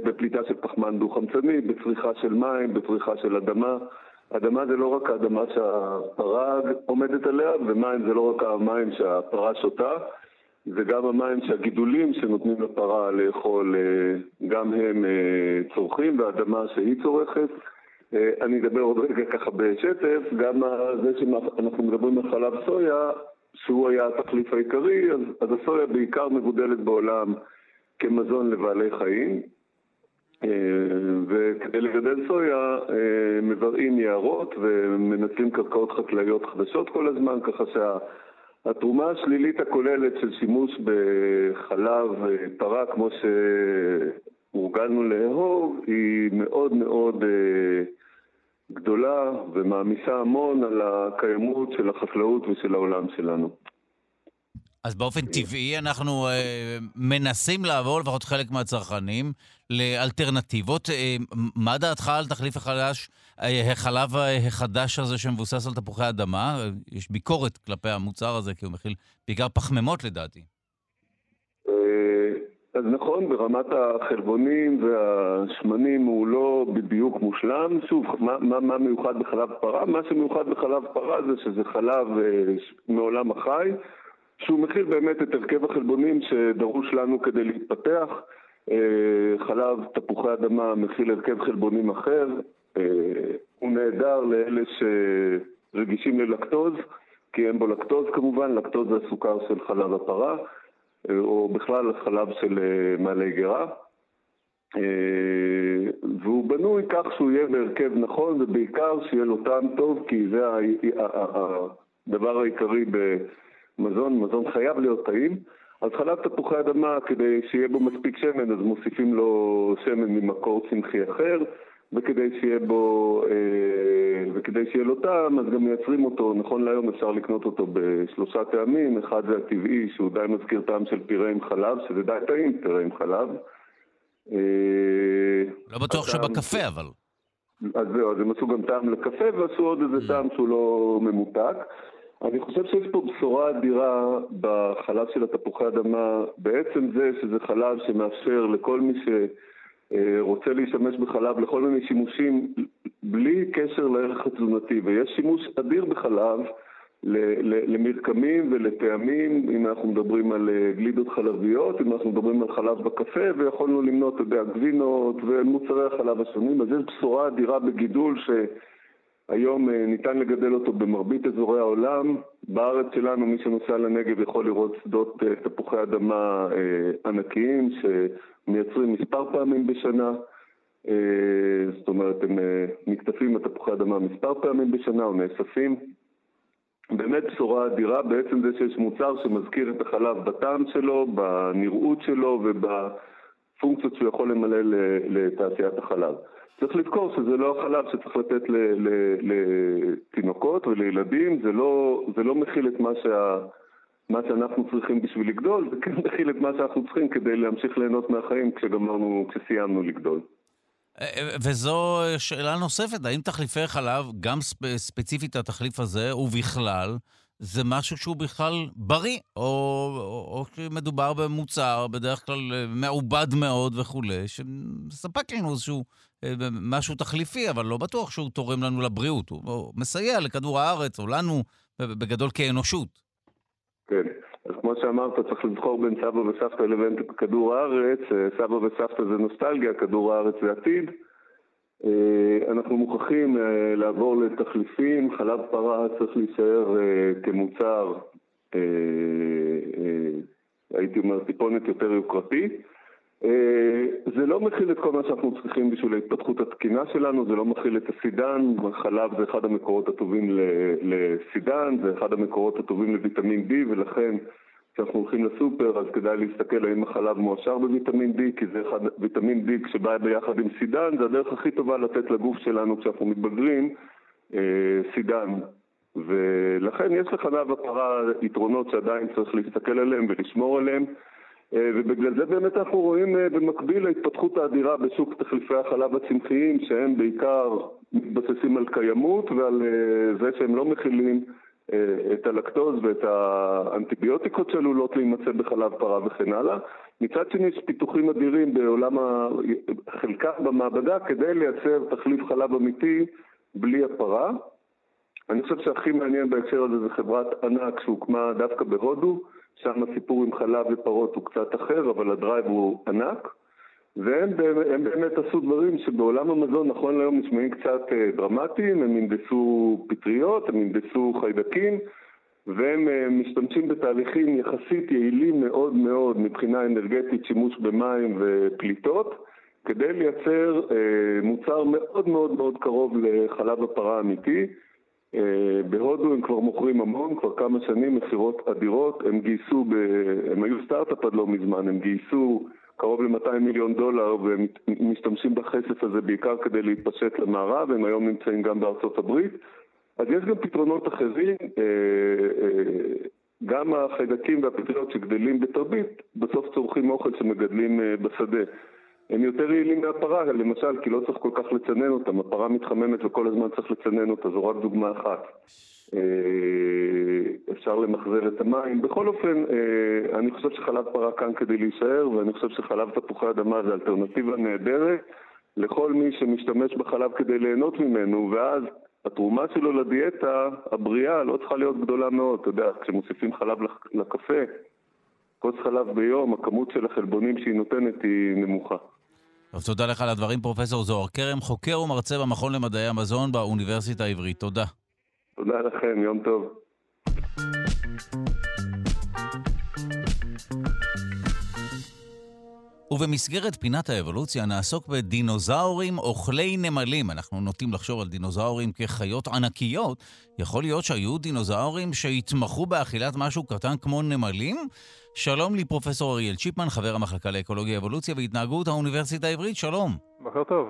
בפליטה של פחמן דו-חמצני, בצריכה של מים, בצריכה של אדמה. אדמה זה לא רק האדמה שהפרה עומדת עליה, ומים זה לא רק המים שהפרה שותה, זה גם המים שהגידולים שנותנים לפרה לאכול, אה, גם הם אה, צורכים, והאדמה שהיא צורכת. אה, אני אדבר עוד רגע ככה בשטף, גם זה שאנחנו מדברים על חלב סויה, שהוא היה התחליף העיקרי, אז, אז הסויה בעיקר מגודלת בעולם כמזון לבעלי חיים. אה, וכדי לגדל סויה אה, מבראים יערות ומנצלים קרקעות חקלאיות חדשות כל הזמן, ככה שהתרומה השלילית הכוללת של שימוש בחלב אה, פרה כמו שהורגלנו לאהוב היא מאוד מאוד גדולה ומעמיסה המון על הקיימות של החקלאות ושל העולם שלנו. אז באופן טבעי אנחנו אה, מנסים לעבור, לפחות חלק מהצרכנים, לאלטרנטיבות. אה, מה דעתך על תחליף החדש, אה, החלב החדש הזה שמבוסס על תפוחי אדמה? יש ביקורת כלפי המוצר הזה, כי הוא מכיל בעיקר פחמימות לדעתי. אה, אז נכון, ברמת החלבונים והשמנים הוא לא בדיוק מושלם. שוב, מה, מה, מה מיוחד בחלב פרה? מה שמיוחד בחלב פרה זה שזה חלב אה, מעולם החי. שהוא מכיל באמת את הרכב החלבונים שדרוש לנו כדי להתפתח. חלב תפוחי אדמה מכיל הרכב חלבונים אחר, הוא נהדר לאלה שרגישים ללקטוז, כי אין בו לקטוז כמובן, לקטוז זה הסוכר של חלב הפרה, או בכלל חלב של מעלי גרה. והוא בנוי כך שהוא יהיה בהרכב נכון, ובעיקר שיהיה לו טעם טוב, כי זה הדבר העיקרי במזון, מזון חייב להיות טעים. אז חלב תפוחי אדמה, כדי שיהיה בו מספיק שמן, אז מוסיפים לו שמן ממקור צמחי אחר, וכדי שיהיה בו, אה, וכדי שיהיה לו טעם, אז גם מייצרים אותו, נכון להיום אפשר לקנות אותו בשלושה טעמים, אחד זה הטבעי, שהוא די מזכיר טעם של פירה עם חלב, שזה די טעים פירה עם חלב. אה, לא בטוח שבקפה אבל. אז זהו, אז הם עשו גם טעם לקפה ועשו עוד איזה mm. טעם שהוא לא ממותק. אני חושב שיש פה בשורה אדירה בחלב של התפוחי אדמה, בעצם זה שזה חלב שמאפשר לכל מי שרוצה להשתמש בחלב לכל מיני שימושים בלי קשר לערך התזונתי, ויש שימוש אדיר בחלב למרקמים ולטעמים, אם אנחנו מדברים על אה, גלידות חלביות, אם אנחנו מדברים על חלב בקפה, ויכולנו למנות, אתה יודע, גבינות ומוצרי החלב השונים, אז יש בשורה אדירה בגידול שהיום אה, ניתן לגדל אותו במרבית אזורי העולם. בארץ שלנו, מי שנוסע לנגב יכול לראות שדות אה, תפוחי אדמה ענקיים שמייצרים מספר פעמים בשנה. זאת אומרת, הם נקטפים בתפוחי אדמה מספר פעמים בשנה או נאספים. באמת בשורה אדירה בעצם זה שיש מוצר שמזכיר את החלב בטעם שלו, בנראות שלו ובפונקציות שהוא יכול למלא לתעשיית החלב. צריך לזכור שזה לא החלב שצריך לתת לתינוקות ולילדים, זה לא, זה לא מכיל את מה, שה, מה שאנחנו צריכים בשביל לגדול, זה כן מכיל את מה שאנחנו צריכים כדי להמשיך ליהנות מהחיים כשגמרנו, כשסיימנו לגדול. וזו שאלה נוספת, האם תחליפי חלב, גם ספ... ספציפית התחליף הזה, ובכלל, זה משהו שהוא בכלל בריא, או, או, או שמדובר במוצר בדרך כלל אה, מעובד מאוד וכולי, שמספק לנו איזשהו משהו תחליפי, אבל לא בטוח שהוא תורם לנו לבריאות, הוא מסייע לכדור הארץ, או לנו, בגדול כאנושות. כן. אז כמו שאמרת, צריך לבחור בין סבא וסבתא לבין כדור הארץ. אה, סבא וסבתא זה נוסטלגיה, כדור הארץ זה עתיד. אה, אנחנו מוכרחים אה, לעבור לתחליפים, חלב פרה צריך להישאר כמוצר, הייתי אומר, טיפונת יותר יוקרתי. אה, זה לא מכיל את כל מה שאנחנו צריכים בשביל ההתפתחות התקינה שלנו, זה לא מכיל את הסידן, חלב זה אחד המקורות הטובים לסידן, זה אחד המקורות הטובים לויטמין D, ולכן כשאנחנו הולכים לסופר אז כדאי להסתכל האם החלב מועשר בויטמין D, כי זה אחד, ויטמין D כשבא ביחד עם סידן, זה הדרך הכי טובה לתת לגוף שלנו כשאנחנו מתבגרים אה, סידן. ולכן יש לחלב הפרה יתרונות שעדיין צריך להסתכל עליהם ולשמור עליהם. אה, ובגלל זה באמת אנחנו רואים אה, במקביל להתפתחות האדירה בשוק תחליפי החלב הצמחיים שהם בעיקר מתבססים על קיימות ועל אה, זה שהם לא מכילים את הלקטוז ואת האנטיביוטיקות שעלולות להימצא בחלב פרה וכן הלאה. מצד שני יש פיתוחים אדירים בעולם, ה... חלקם במעבדה כדי לייצר תחליף חלב אמיתי בלי הפרה. אני חושב שהכי מעניין בהקשר הזה זה חברת ענק שהוקמה דווקא בהודו, שם הסיפור עם חלב ופרות הוא קצת אחר, אבל הדרייב הוא ענק. והם באמת עשו דברים שבעולם המזון נכון להיום נשמעים קצת אה, דרמטיים, הם הנדסו פטריות, הם הנדסו חיידקים, והם אה, משתמשים בתהליכים יחסית יעילים מאוד מאוד מבחינה אנרגטית, שימוש במים ופליטות, כדי לייצר אה, מוצר מאוד מאוד מאוד קרוב לחלב הפרה האמיתי. אה, בהודו הם כבר מוכרים המון, כבר כמה שנים, מכירות אדירות. הם גייסו, ב... הם היו סטארט-אפ עד לא מזמן, הם גייסו קרוב ל-200 מיליון דולר והם משתמשים בכסף הזה בעיקר כדי להתפשט למערב, הם היום נמצאים גם בארצות הברית. אז יש גם פתרונות אחרים, אה, אה, גם החיידקים והפטריות שגדלים בתרבית, בסוף צורכים אוכל שמגדלים בשדה. הם יותר יעילים מהפרה, למשל, כי לא צריך כל כך לצנן אותם. הפרה מתחממת וכל הזמן צריך לצנן אותה, זו רק דוגמה אחת. אה, אפשר למחזר את המים. בכל אופן, אה, אני חושב שחלב פרה כאן כדי להישאר, ואני חושב שחלב תפוחי אדמה זה אלטרנטיבה נהדרת לכל מי שמשתמש בחלב כדי ליהנות ממנו, ואז התרומה שלו לדיאטה הבריאה לא צריכה להיות גדולה מאוד. אתה יודע, כשמוסיפים חלב לקפה, כוס חלב ביום, הכמות של החלבונים שהיא נותנת היא נמוכה. טוב, תודה לך על הדברים, פרופסור זוהר כרם, חוקר ומרצה במכון למדעי המזון באוניברסיטה העברית. תודה. תודה לכם, יום טוב. ובמסגרת פינת האבולוציה נעסוק בדינוזאורים אוכלי נמלים. אנחנו נוטים לחשוב על דינוזאורים כחיות ענקיות. יכול להיות שהיו דינוזאורים שהתמחו באכילת משהו קטן כמו נמלים? שלום לי, פרופסור אריאל צ'יפמן, חבר המחלקה לאקולוגיה, אבולוציה והתנהגות האוניברסיטה העברית, שלום. בוקר טוב.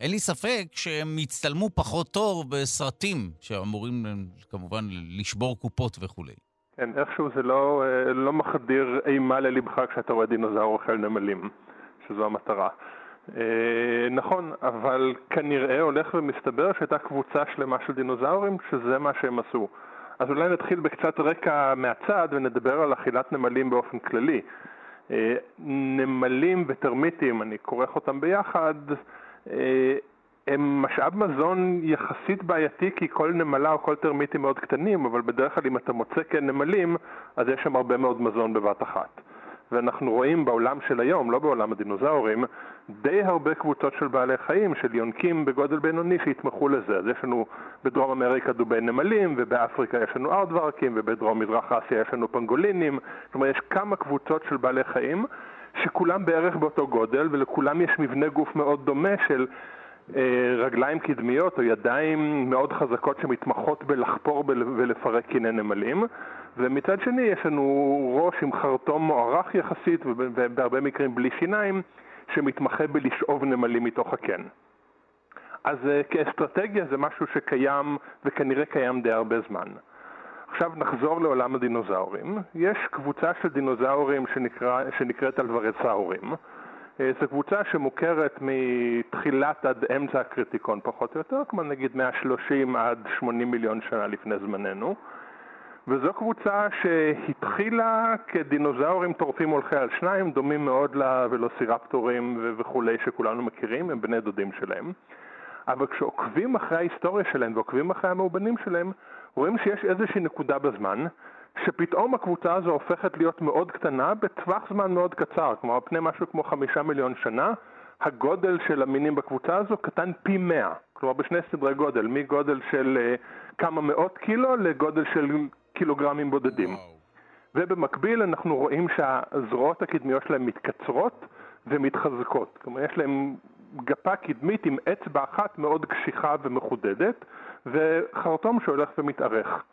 אין לי ספק שהם הצטלמו פחות טוב בסרטים שאמורים כמובן לשבור קופות וכולי. כן, איכשהו זה לא, אה, לא מחדיר אימה ללבך כשאתה רואה דינוזאור אוכל נמלים, שזו המטרה. אה, נכון, אבל כנראה הולך ומסתבר שהייתה קבוצה שלמה של דינוזאורים שזה מה שהם עשו. אז אולי נתחיל בקצת רקע מהצד ונדבר על אכילת נמלים באופן כללי. אה, נמלים וטרמיטים, אני כורך אותם ביחד, אה, הם משאב מזון יחסית בעייתי כי כל נמלה או כל טרמיטים מאוד קטנים, אבל בדרך כלל אם אתה מוצא כנמלים, אז יש שם הרבה מאוד מזון בבת אחת. ואנחנו רואים בעולם של היום, לא בעולם הדינוזאורים, די הרבה קבוצות של בעלי חיים, של יונקים בגודל בינוני שיתמכו לזה. אז יש לנו בדרום אמריקה דובי נמלים, ובאפריקה יש לנו ארדוורקים, ובדרום מזרח אסיה יש לנו פנגולינים. כלומר, יש כמה קבוצות של בעלי חיים שכולם בערך באותו גודל, ולכולם יש מבנה גוף מאוד דומה של אה, רגליים קדמיות או ידיים מאוד חזקות שמתמחות בלחפור ולפרק קיני נמלים ומצד שני יש לנו ראש עם חרטום מוערך יחסית ובהרבה מקרים בלי שיניים שמתמחה בלשאוב נמלים מתוך הקן. אז אה, כאסטרטגיה זה משהו שקיים וכנראה קיים די הרבה זמן. עכשיו נחזור לעולם הדינוזאורים. יש קבוצה של דינוזאורים שנקרא, שנקראת אלוורסאורים. אה, זו קבוצה שמוכרת מתחילת עד אמצע הקריטיקון פחות או יותר, כמו נגיד 130 עד 80 מיליון שנה לפני זמננו. וזו קבוצה שהתחילה כדינוזאורים טורפים הולכי על שניים, דומים מאוד לוולוסירפטורים וכולי שכולנו מכירים, הם בני דודים שלהם. אבל כשעוקבים אחרי ההיסטוריה שלהם ועוקבים אחרי המאובנים שלהם, רואים שיש איזושהי נקודה בזמן שפתאום הקבוצה הזו הופכת להיות מאוד קטנה בטווח זמן מאוד קצר, כלומר פני משהו כמו חמישה מיליון שנה, הגודל של המינים בקבוצה הזו קטן פי מאה, כלומר בשני סדרי גודל, מגודל של uh, כמה מאות קילו לגודל של קילוגרמים בודדים. וואו. ובמקביל אנחנו רואים שהזרועות הקדמיות שלהם מתקצרות ומתחזקות, כלומר יש להם גפה קדמית עם אצבע אחת מאוד קשיחה ומחודדת וחרטום שהולך ומתארך.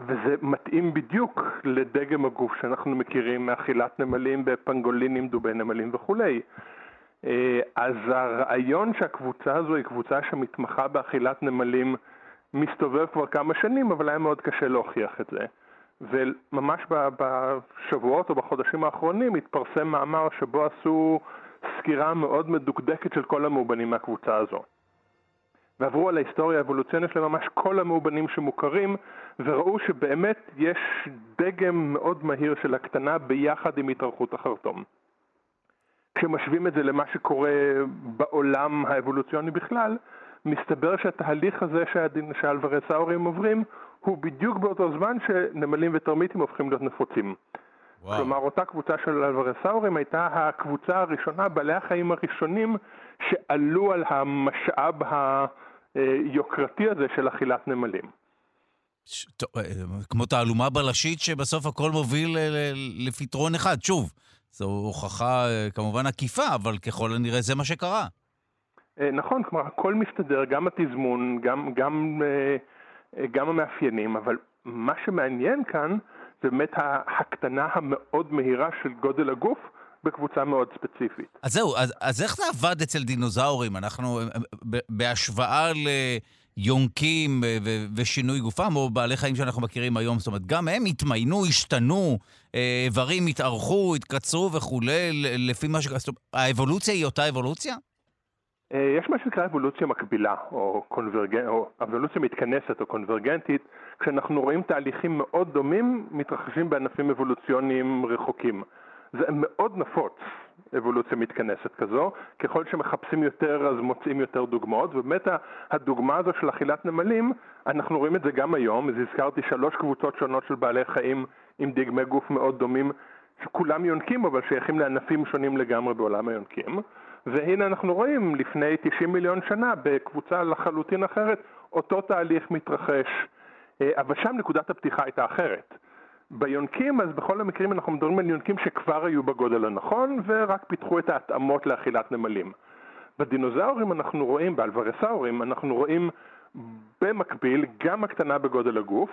וזה מתאים בדיוק לדגם הגוף שאנחנו מכירים מאכילת נמלים בפנגולינים, דובי נמלים וכולי. אה, אז הרעיון שהקבוצה הזו היא קבוצה שמתמחה באכילת נמלים מסתובב כבר כמה שנים, אבל היה מאוד קשה להוכיח את זה. וממש בשבועות או בחודשים האחרונים התפרסם מאמר שבו עשו סקירה מאוד מדוקדקת של כל המאובנים מהקבוצה הזו. ועברו על ההיסטוריה האבולוציונית לממש כל המאובנים שמוכרים, וראו שבאמת יש דגם מאוד מהיר של הקטנה ביחד עם התארכות החרטום. כשמשווים את זה למה שקורה בעולם האבולוציוני בכלל, מסתבר שהתהליך הזה שהאלוורסאורים עוברים הוא בדיוק באותו זמן שנמלים ותרמיטים הופכים להיות נפוצים. וואו. כלומר, אותה קבוצה של אלוורסאורים הייתה הקבוצה הראשונה, בעלי החיים הראשונים שעלו על המשאב היוקרתי הזה של אכילת נמלים. ש... אה, כמו תעלומה בלשית שבסוף הכל מוביל אה, לפתרון אחד. שוב, זו הוכחה אה, כמובן עקיפה, אבל ככל הנראה זה מה שקרה. נכון, כלומר, הכל מסתדר, גם התזמון, גם, גם, גם המאפיינים, אבל מה שמעניין כאן זה באמת ההקטנה המאוד מהירה של גודל הגוף בקבוצה מאוד ספציפית. אז זהו, אז, אז איך זה עבד אצל דינוזאורים? אנחנו, בהשוואה ליונקים ושינוי גופם, או בעלי חיים שאנחנו מכירים היום, זאת אומרת, גם הם התמיינו, השתנו, אה, איברים התארכו, התקצרו וכולי, לפי מה ש... האבולוציה היא אותה אבולוציה? אה, יש מה שנקרא אבולוציה מקבילה, או, קונברגנ... או אבולוציה מתכנסת או קונברגנטית, כשאנחנו רואים תהליכים מאוד דומים מתרחשים בענפים אבולוציוניים רחוקים. זה מאוד נפוץ, אבולוציה מתכנסת כזו, ככל שמחפשים יותר אז מוצאים יותר דוגמאות, ובאמת הדוגמה הזו של אכילת נמלים, אנחנו רואים את זה גם היום, אז הזכרתי שלוש קבוצות שונות של בעלי חיים עם דגמי גוף מאוד דומים, שכולם יונקים אבל שייכים לענפים שונים לגמרי בעולם היונקים. והנה אנחנו רואים לפני 90 מיליון שנה בקבוצה לחלוטין אחרת אותו תהליך מתרחש, אה, אבל שם נקודת הפתיחה הייתה אחרת. ביונקים, אז בכל המקרים אנחנו מדברים על יונקים שכבר היו בגודל הנכון ורק פיתחו את ההתאמות לאכילת נמלים. בדינוזאורים אנחנו רואים, באלוורסאורים, אנחנו רואים במקביל גם הקטנה בגודל הגוף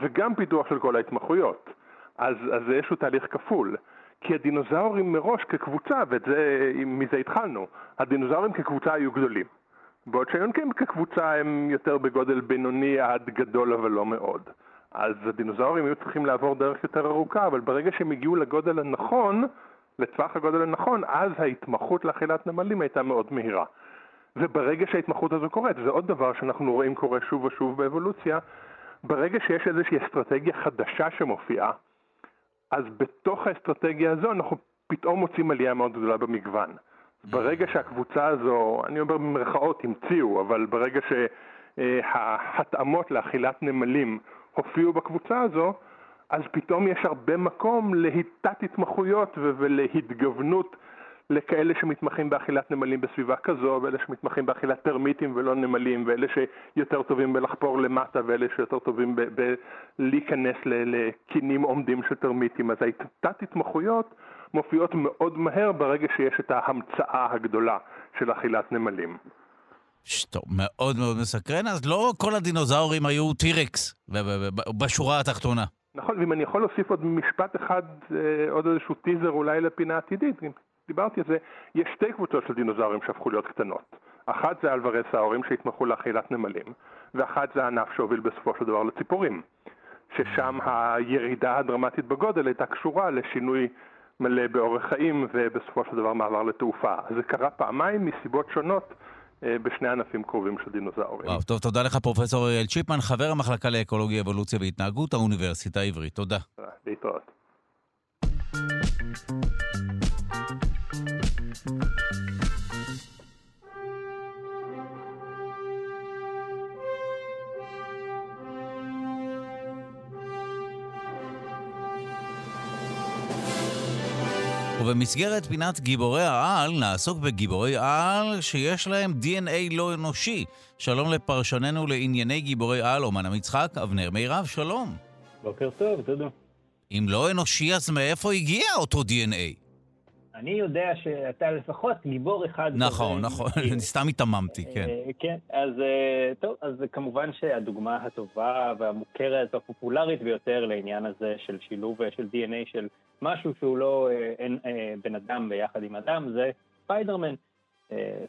וגם פיתוח של כל ההתמחויות. אז, אז זה איזשהו תהליך כפול. כי הדינוזאורים מראש כקבוצה, ומזה התחלנו, הדינוזאורים כקבוצה היו גדולים. בעוד שהיונקים כקבוצה הם יותר בגודל בינוני עד גדול אבל לא מאוד. אז הדינוזאורים היו צריכים לעבור דרך יותר ארוכה, אבל ברגע שהם הגיעו לגודל הנכון, לטווח הגודל הנכון, אז ההתמחות לאכילת נמלים הייתה מאוד מהירה. וברגע שההתמחות הזו קורית, זה עוד דבר שאנחנו רואים קורה שוב ושוב באבולוציה, ברגע שיש איזושהי אסטרטגיה חדשה שמופיעה, אז בתוך האסטרטגיה הזו אנחנו פתאום מוצאים עלייה מאוד גדולה במגוון. ברגע שהקבוצה הזו, אני אומר במרכאות, המציאו, אבל ברגע שההתאמות לאכילת נמלים הופיעו בקבוצה הזו, אז פתאום יש הרבה מקום לתת התמחויות ולהתגוונות לכאלה שמתמחים באכילת נמלים בסביבה כזו, ואלה שמתמחים באכילת טרמיטים ולא נמלים, ואלה שיותר טובים בלחפור למטה, ואלה שיותר טובים בלהיכנס לקינים עומדים של טרמיטים. אז התת התמחויות מופיעות מאוד מהר ברגע שיש את ההמצאה הגדולה של אכילת נמלים. טוב, מאוד מאוד מסקרן, אז לא כל הדינוזאורים היו טירקס בשורה התחתונה. נכון, ואם אני יכול להוסיף עוד משפט אחד, אה, עוד איזשהו טיזר אולי לפינה עתידית, דיברתי על זה, יש שתי קבוצות של דינוזאורים שהפכו להיות קטנות. אחת זה אלוורסאורים שהתמחו לאכילת נמלים, ואחת זה הענף שהוביל בסופו של דבר לציפורים. ששם הירידה הדרמטית בגודל הייתה קשורה לשינוי מלא באורח חיים ובסופו של דבר מעבר לתעופה. זה קרה פעמיים מסיבות שונות אה, בשני ענפים קרובים של דינוזאורים. וואו, טוב, תודה לך פרופסור אריאל צ'יפמן, חבר המחלקה לאקולוגיה, אבולוציה והתנהגות, האוניברסיטה העברית. תודה. להתראות. ובמסגרת פינת גיבורי העל, נעסוק בגיבורי על שיש להם DNA לא אנושי. שלום לפרשננו לענייני גיבורי על, אומן המצחק, אבנר מירב, שלום. בוקר טוב, תודה. אם לא אנושי, אז מאיפה הגיע אותו DNA? אני יודע שאתה לפחות גיבור אחד. נכון, נכון, אני סתם היתממתי, כן. אה, כן, אז אה, טוב, אז כמובן שהדוגמה הטובה והמוכרת והפופולרית ביותר לעניין הזה של שילוב אה, של DNA של משהו שהוא לא אין, בן אדם ביחד עם אדם, זה ספיידרמן.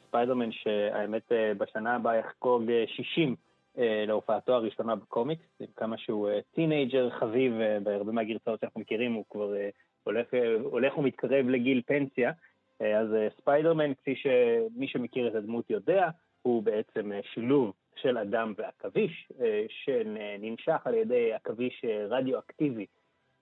ספיידרמן שהאמת בשנה הבאה יחגוג 60 להופעתו הראשונה בקומיקס, עם כמה שהוא טינאייג'ר חביב בהרבה מהגרסאות שאנחנו מכירים, הוא כבר הולך, הולך ומתקרב לגיל פנסיה. אז ספיידרמן, כפי שמי שמכיר את הדמות יודע, הוא בעצם שילוב של אדם ועכביש, שננשך על ידי עכביש רדיואקטיבי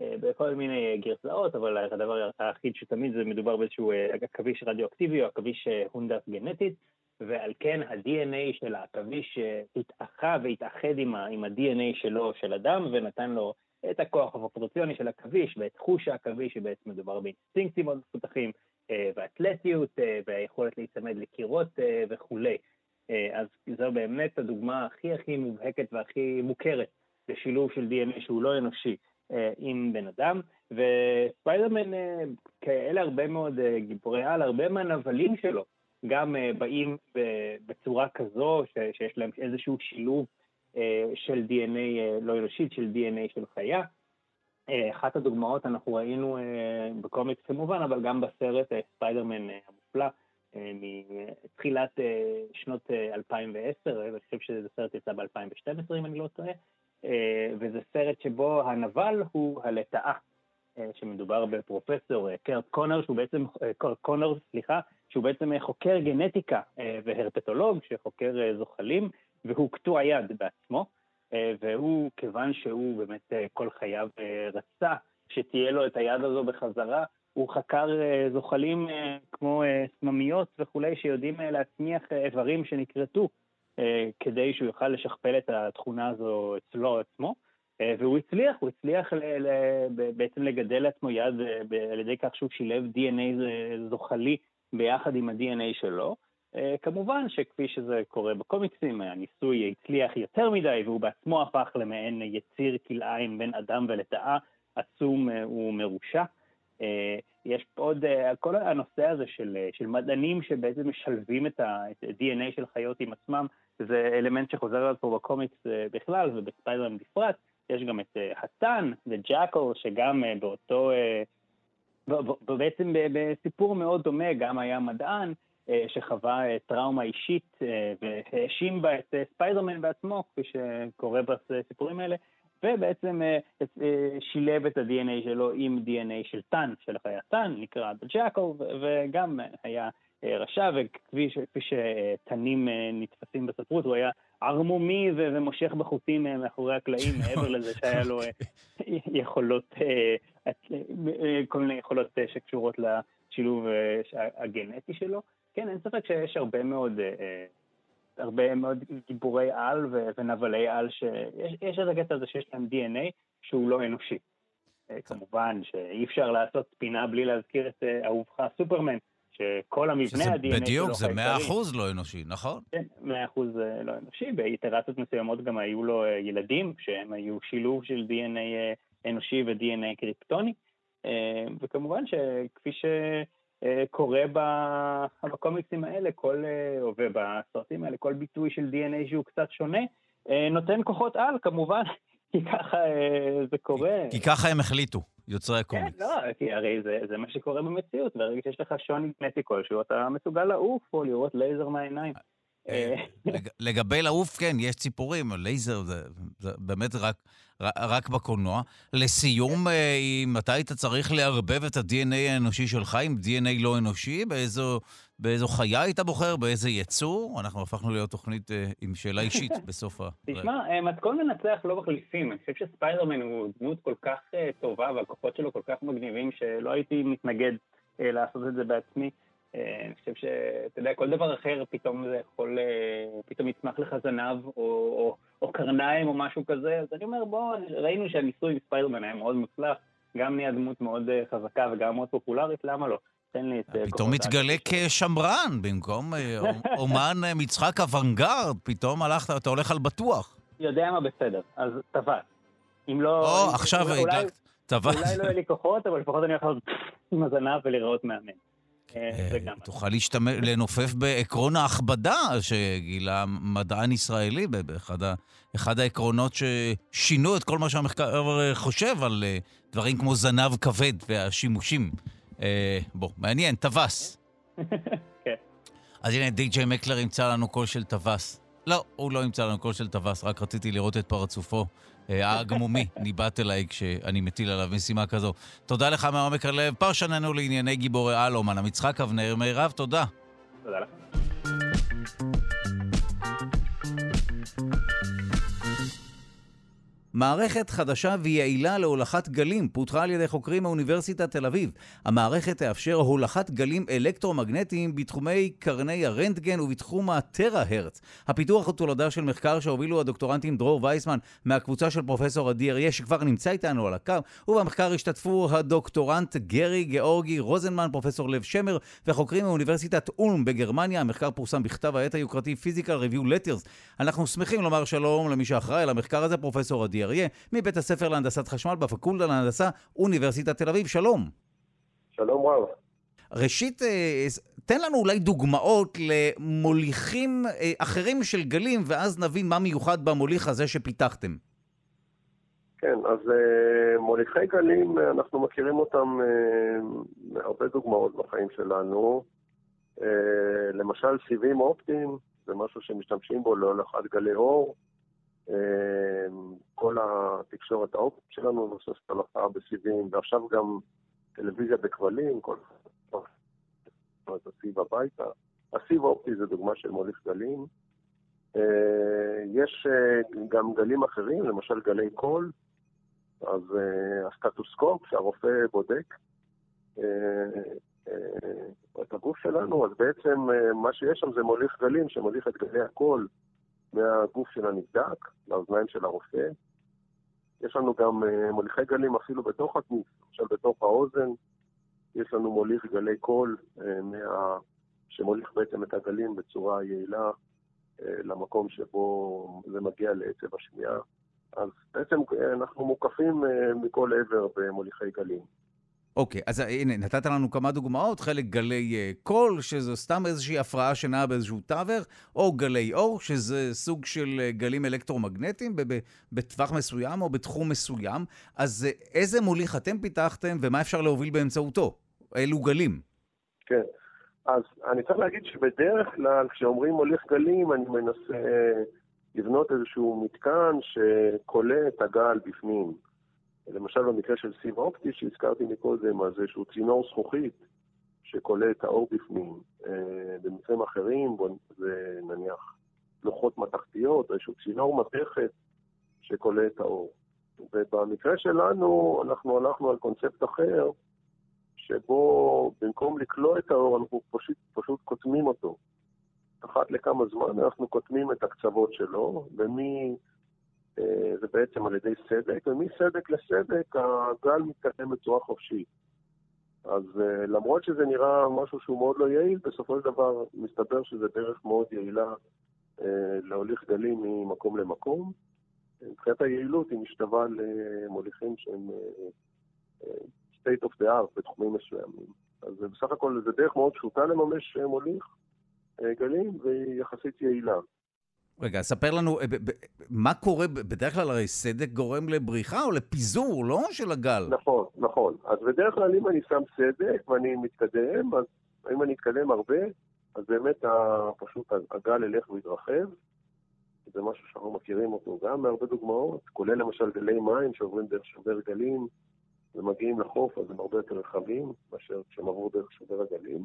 בכל מיני גרסאות, אבל הדבר היחיד שתמיד זה מדובר באיזשהו עכביש רדיואקטיבי או עכביש מהונדס גנטית, ועל כן ה-DNA של העכביש התאחה והתאחד עם ה-DNA שלו, של אדם, ונתן לו את הכוח הפרופורציוני של עכביש ואת חוש העכביש, שבעצם מדובר באינסטינקטים מאוד מפותחים, אה, ואתלטיות, אה, והיכולת להיצמד לקירות אה, וכולי. אז זו באמת הדוגמה הכי הכי מובהקת והכי מוכרת לשילוב של DNA שהוא לא אנושי עם בן אדם, וספיידרמן, כאלה הרבה מאוד גיבורי על, הרבה מהנבלים שלו גם באים בצורה כזו, שיש להם איזשהו שילוב של DNA אה, לא אנושית, של DNA של חיה. אה, אחת הדוגמאות אנחנו ראינו בקומיקס כמובן, אבל גם בסרט ספיידרמן המופלא מתחילת שנות 2010, אני חושב שזה סרט יצא ב-2012 אם אני לא טועה, וזה סרט שבו הנבל הוא הלטאה, שמדובר בפרופסור קרט קונר, שהוא בעצם, קונר, סליחה, שהוא בעצם חוקר גנטיקה והרפטולוג שחוקר זוחלים, והוא קטוע יד בעצמו, אה, והוא, כיוון שהוא באמת אה, כל חייו אה, רצה שתהיה לו את היד הזו בחזרה, הוא חקר זוחלים כמו סממיות וכולי, שיודעים להצמיח איברים שנכרתו, כדי שהוא יוכל לשכפל את התכונה הזו אצלו עצמו. והוא הצליח, הוא הצליח ל, ל, בעצם לגדל לעצמו יד על ידי כך שהוא שילב DNA זוחלי ביחד עם ה-DNA שלו. כמובן שכפי שזה קורה בקומיקסים, הניסוי הצליח יותר מדי והוא בעצמו הפך למעין יציר כלאיים בין אדם ולתאה עצום ומרושע. יש עוד, כל הנושא הזה של, של מדענים שבעצם משלבים את ה-DNA של חיות עם עצמם, זה אלמנט שחוזר על פה בקומיקס בכלל ובספיידרמן בפרט. יש גם את התן ו Jackal, שגם באותו, בעצם בסיפור מאוד דומה, גם היה מדען שחווה טראומה אישית והאשים בה את ספיידרמן בעצמו, כפי שקורה בסיפורים האלה, ובעצם שילב את ה-DNA שלו עם DNA של תן, של החיה תן, נקרא Jackal, וגם היה רשע, וכפי שתנים נתפסים בספרות, הוא היה ערמומי ומושך בחוטים מאחורי הקלעים, מעבר לזה שהיה לו יכולות, כל מיני יכולות שקשורות לשילוב הגנטי שלו. כן, אין ספק שיש הרבה מאוד, הרבה מאוד גיבורי על ונבלי על, שיש את הקטע הזה שיש להם DNA שהוא לא אנושי. כמובן שאי אפשר לעשות פינה בלי להזכיר את אהובך סופרמן. שכל המבנה ה-DNA שלו... בדיוק, זה מאה אחוז לא אנושי, נכון? כן, מאה אחוז לא אנושי. באיטרציות מסוימות גם היו לו ילדים, שהם היו שילוב של DNA אנושי ו-DNA קריפטוני. וכמובן שכפי שקורה בקומיקסים האלה, כל, או בסרטים האלה, כל ביטוי של DNA שהוא קצת שונה, נותן כוחות על, כמובן, כי ככה זה קורה. כי ככה הם החליטו. יוצרי הקומיקס. כן, לא, כי הרי זה, זה מה שקורה במציאות, ברגע שיש לך שוני גנטי כלשהו, אתה מסוגל לעוף או לראות לייזר מהעיניים. לגבי לעוף, כן, יש ציפורים, לייזר זה, זה באמת רק, רק בקולנוע. לסיום, אם אתה היית צריך לערבב את ה-DNA האנושי שלך עם DNA לא אנושי, באיזו, באיזו חיה היית בוחר, באיזה יצור? אנחנו הפכנו להיות תוכנית עם שאלה אישית בסוף ה... תשמע, מתכון מנצח לא מחליפים. אני חושב שספיידרמן הוא דמות כל כך טובה והכוחות שלו כל כך מגניבים, שלא הייתי מתנגד לעשות את זה בעצמי. אני חושב שאתה יודע, כל דבר אחר פתאום זה יכול, פתאום יצמח לך זנב או, או, או קרניים או משהו כזה, אז אני אומר, בוא, ראינו שהניסוי בספיידרמן היה מאוד מוצלח, גם נהיה דמות מאוד חזקה וגם מאוד פופולרית, למה לא? תן לי את... פתאום מתגלה כשמרן, במקום אומן מצחק אוונגרד, פתאום הלכת, אתה הולך על בטוח. יודע מה בסדר, אז טבעת. אם לא... או, עכשיו הדלקת. אולי לא יהיה לי כוחות, אבל לפחות אני יכול עם הזנב ולראות מאמן. תוכל לנופף בעקרון ההכבדה שגילה מדען ישראלי, באחד העקרונות ששינו את כל מה שהמחקר חושב על דברים כמו זנב כבד והשימושים. בוא, מעניין, טווס. כן. אז הנה, די.ג'יי מקלר ימצא לנו קול של טווס. לא, הוא לא ימצא לנו קול של טווס, רק רציתי לראות את פרצופו. העגמומי ניבט אליי כשאני מטיל עליו משימה כזו. תודה לך מעומק הלב, פרשננו לענייני גיבורי על, אומן המצחק אבנר מירב, תודה. תודה לך. מערכת חדשה ויעילה להולכת גלים פותחה על ידי חוקרים מאוניברסיטת תל אביב. המערכת תאפשר הולכת גלים אלקטרומגנטיים בתחומי קרני הרנטגן ובתחום הטרה-הרץ. הפיתוח הוא תולדה של מחקר שהובילו הדוקטורנטים דרור וייסמן מהקבוצה של פרופסור עדי אריה שכבר נמצא איתנו על הקו, ובמחקר השתתפו הדוקטורנט גרי גאורגי רוזנמן, פרופסור לב שמר וחוקרים מאוניברסיטת אולם בגרמניה. המחקר פורסם בכתב העת היוקרתי Physical Review Letters. אנחנו שמחים לומר שלום למי שאחראי על המחקר הזה, פרופסור עדי אריה, מבית הספר להנדסת חשמל בפקולטה להנדסה, אוניברסיטת תל אביב. שלום. שלום רב. ראשית, תן לנו אולי דוגמאות למוליכים אחרים של גלים, ואז נבין מה מיוחד במוליך הזה שפיתחתם. כן, אז מוליכי גלים, אנחנו מכירים אותם מהרבה דוגמאות בחיים שלנו. למשל, סיבים אופטיים, זה משהו שמשתמשים בו להולכת גלי אור. כל התקשורת האופטית שלנו מבוססת על הולכה בסיבים, ועכשיו גם טלוויזיה בכבלים, כל את הסיב הביתה. הסיב האופטי זה דוגמה של מוליך גלים. יש גם גלים אחרים, למשל גלי קול, אז הסטטוסקופ שהרופא בודק את הגוף שלנו, אז בעצם מה שיש שם זה מוליך גלים שמוליך את גלי הקול מהגוף של הנבדק, לאוזניים של הרופא. יש לנו גם מוליכי גלים אפילו בתוך הכניס, למשל בתוך האוזן, יש לנו מוליך גלי קול מה... שמוליך בעצם את הגלים בצורה יעילה למקום שבו זה מגיע לעצב השמיעה. אז בעצם אנחנו מוקפים מכל עבר במוליכי גלים. אוקיי, אז אה, הנה, נתת לנו כמה דוגמאות, חלק גלי uh, קול, שזו סתם איזושהי הפרעה שנעה באיזשהו תווך, או גלי אור, שזה סוג של uh, גלים אלקטרומגנטיים בטווח מסוים או בתחום מסוים. אז uh, איזה מוליך אתם פיתחתם ומה אפשר להוביל באמצעותו? אילו גלים? כן, אז אני צריך להגיד שבדרך כלל כשאומרים מוליך גלים, אני מנסה לבנות איזשהו מתקן שקולט הגל בפנים. למשל במקרה של סיב אופטי שהזכרתי מקודם, אז איזשהו צינור זכוכית שכולל את האור בפנים. אה, במקרים אחרים, זה נניח לוחות מתכתיות, איזשהו צינור מתכת שכולל את האור. ובמקרה שלנו, אנחנו הלכנו על קונספט אחר, שבו במקום לקלוע את האור, אנחנו פשוט, פשוט קוטמים אותו. אחת לכמה זמן אנחנו קוטמים את הקצוות שלו, ומי... אה, זה בעצם על ידי סדק, ומסדק לסדק הגל מתקדם בצורה חופשית. אז אה, למרות שזה נראה משהו שהוא מאוד לא יעיל, בסופו של דבר מסתבר שזה דרך מאוד יעילה אה, להוליך גלים ממקום למקום. מבחינת היעילות היא משתווה למוליכים שהם state of the art בתחומים מסוימים. אז בסך הכל זה דרך מאוד פשוטה לממש מוליך גלים והיא יחסית יעילה. רגע, ספר לנו, אה, מה קורה, בדרך כלל הרי סדק גורם לבריחה או לפיזור, לא של הגל. נכון, נכון. אז בדרך כלל אם אני שם סדק ואני מתקדם, אז אם אני אתקדם הרבה, אז באמת פשוט הגל ילך ויתרחב. זה משהו שאנחנו מכירים אותו גם מהרבה דוגמאות, כולל למשל גלי מים שעוברים דרך שובר גלים ומגיעים לחוף, אז הם הרבה יותר רחבים מאשר כשהם עברו דרך שובר הגלים.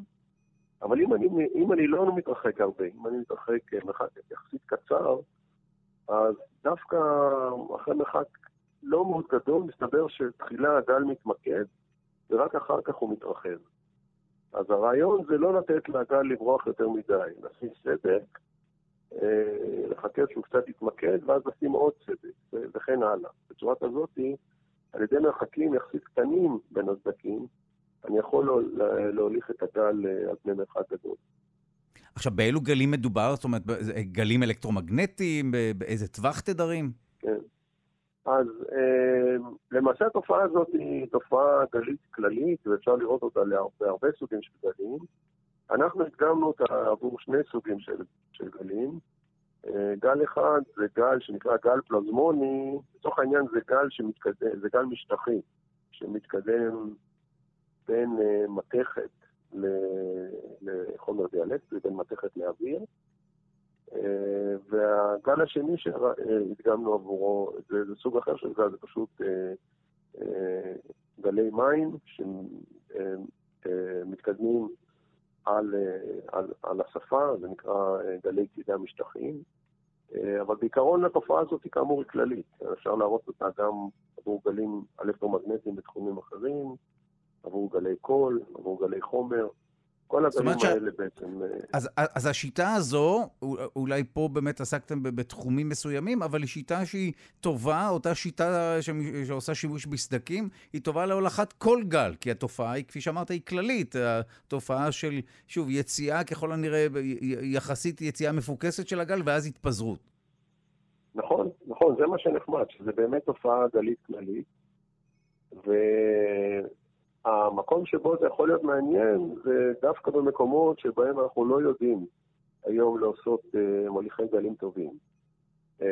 אבל אם אני, אם אני לא מתרחק הרבה, אם אני מתרחק אה, מרחק יחסית קצר, אז דווקא אחרי מרחק לא מאוד גדול, מסתבר שתחילה הגל מתמקד, ורק אחר כך הוא מתרחב. אז הרעיון זה לא לתת לגל לברוח יותר מדי, לשים סדק, אה, לחכה שהוא קצת יתמקד, ואז לשים עוד סדק, וכן הלאה. בצורה כזאת, על ידי מרחקים יחסית קטנים בין הסדקים, אני יכול להוליך את הגל אה, על פני מרחק גדול. עכשיו, באילו גלים מדובר? זאת אומרת, גלים אלקטרומגנטיים? באיזה טווח תדרים? כן. אז אה, למעשה התופעה הזאת היא תופעה גלית כללית, ואפשר לראות אותה בהרבה סוגים של גלים. אנחנו הדגמנו אותה עבור שני סוגים של, של גלים. אה, גל אחד זה גל שנקרא גל פלזמוני, לצורך העניין זה גל שמתקדם, זה גל משטחי, שמתקדם בין אה, מתכת לחומר דיאלקטי, בין מתכת לאוויר. אה, והגל השני שהדגמנו עבורו, זה, זה סוג אחר של גל, זה פשוט אה, גלי מים שמתקדמים על, על, על השפה, זה נקרא גלי צידה משטחיים. אבל בעיקרון התופעה הזאת היא כאמור היא כללית. אפשר להראות אותה גם עבור גלים אלקטרומגנטיים בתחומים אחרים, עבור גלי קול, עבור גלי חומר. כל הגלים האלה ש... בעצם... אה, אז, אז השיטה הזו, אולי פה באמת עסקתם בתחומים מסוימים, אבל היא שיטה שהיא טובה, אותה שיטה שעושה שימוש בסדקים, היא טובה להולכת כל גל, כי התופעה היא, כפי שאמרת, היא כללית. התופעה של, שוב, יציאה ככל הנראה, יחסית יציאה מפוקסת של הגל, ואז התפזרות. נכון, נכון, זה מה שנחמד, שזה באמת תופעה גלית כללית. ו... המקום שבו זה יכול להיות מעניין זה דווקא במקומות שבהם אנחנו לא יודעים היום לעשות uh, מוליכי גלים טובים. Uh,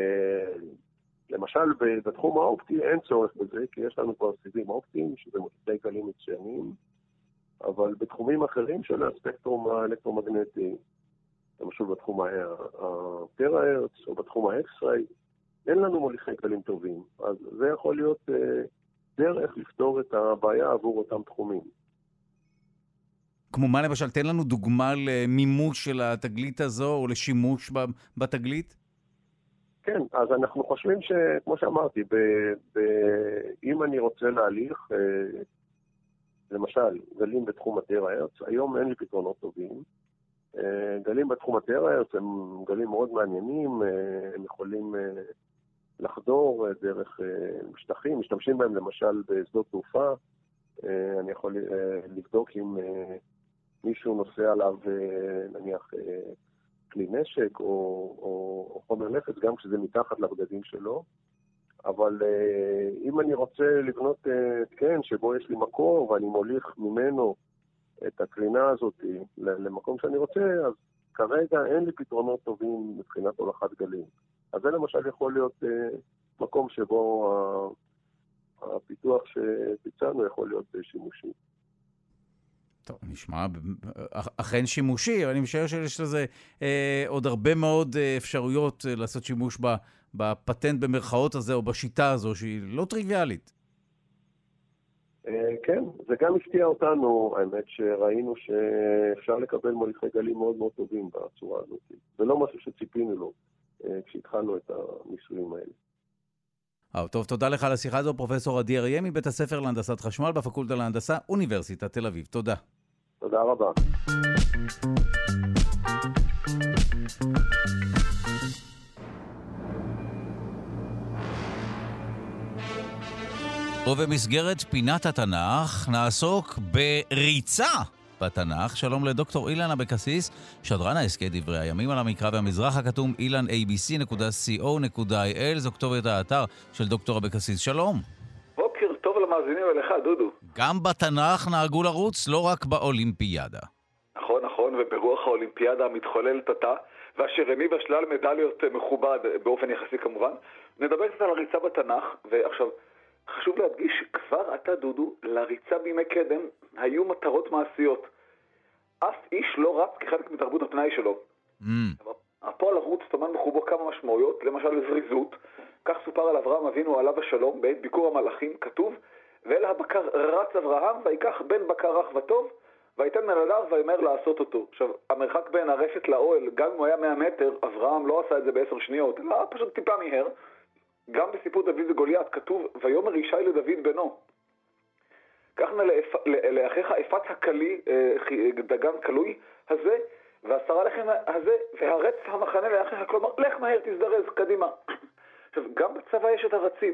למשל, בתחום האופטי אין צורך בזה, כי יש לנו כבר סיבים אופטיים, שזה מוליכי גלים מצוינים, אבל בתחומים אחרים של הספקטרום האלקטרומגנטי, למשל בתחום הפרה-הרץ או בתחום האקס-ריי, אין לנו מוליכי גלים טובים. אז זה יכול להיות uh, דרך לפתור את הבעיה עבור אותם תחומים. כמו מה למשל? תן לנו דוגמה למימוש של התגלית הזו או לשימוש בתגלית. כן, אז אנחנו חושבים שכמו שאמרתי, ב, ב, אם אני רוצה להליך, אה, למשל, גלים בתחום הטרה-הרץ, היום אין לי פתרונות טובים. אה, גלים בתחום הטרה-הרץ הם גלים מאוד מעניינים, אה, הם יכולים לחדור מקור דרך שטחים, משתמשים בהם למשל בשדות תעופה. אני יכול לבדוק אם מישהו נוסע עליו, נניח, כלי נשק או, או, או חומר נפץ, גם כשזה מתחת לבגדים שלו. אבל אם אני רוצה לבנות התקן שבו יש לי מקור ואני מוליך ממנו את הקרינה הזאת למקום שאני רוצה, אז כרגע אין לי פתרונות טובים מבחינת הולכת גלים. אז זה למשל יכול להיות מקום שבו הפיתוח שביצענו יכול להיות שימושי. טוב, נשמע אכן שימושי, אבל אני משער שיש לזה אה, עוד הרבה מאוד אה, אפשרויות אה, לעשות שימוש בפטנט במרכאות הזה, או בשיטה הזו, שהיא לא טריוויאלית. אה, כן, זה גם הפתיע אותנו, האמת שראינו שאפשר לקבל מוליכי גלים מאוד מאוד טובים בצורה הזאת. זה לא משהו שציפינו לו אה, כשהתחלנו את הניסויים האלה. אה, טוב, תודה לך על השיחה הזו, פרופ' עדי אריה מבית הספר להנדסת חשמל בפקולטה להנדסה, אוניברסיטת תל אביב. תודה. תודה רבה. ובמסגרת פינת התנ"ך נעסוק בריצה בתנ"ך. שלום לדוקטור אילן אבקסיס, שדרן ההסכת דברי הימים על המקרא והמזרח הכתום ilanabc.co.il, זו כתובת האתר של דוקטור אבקסיס. שלום. בוקר טוב למאזינים ולך, דודו. גם בתנ"ך נהגו לרוץ, לא רק באולימפיאדה. נכון, נכון, וברוח האולימפיאדה המתחוללת עתה, ואשר הניב שלל מדליות מכובד באופן יחסי כמובן, נדבר קצת על הריצה בתנ"ך, ועכשיו... חשוב להדגיש, כבר עתה, דודו, לריצה בימי קדם היו מטרות מעשיות. אף איש לא רץ כחלק מתרבות הפנאי שלו. Mm. הפועל לרוץ טומן בחובו כמה משמעויות, למשל זריזות. כך סופר על אברהם אבינו עליו השלום בעת ביקור המלאכים, כתוב, ואל הבקר רץ אברהם, ויקח בן בקר רך וטוב, ויתן מלדיו ויאמר לעשות אותו. עכשיו, המרחק בין הרפת לאוהל, גם אם הוא היה 100 מטר, אברהם לא עשה את זה בעשר שניות, אלא פשוט טיפה מיהר. גם בסיפור דוד וגוליית כתוב, ויאמר ישי לדוד בנו. קח נא לאחיך אפת הכלי, אה, דגן כלוי הזה, ועשרה לחם הזה, והרץ המחנה לאחיך, כלומר, לך מהר, תזדרז, קדימה. עכשיו, גם בצבא יש את הרצים.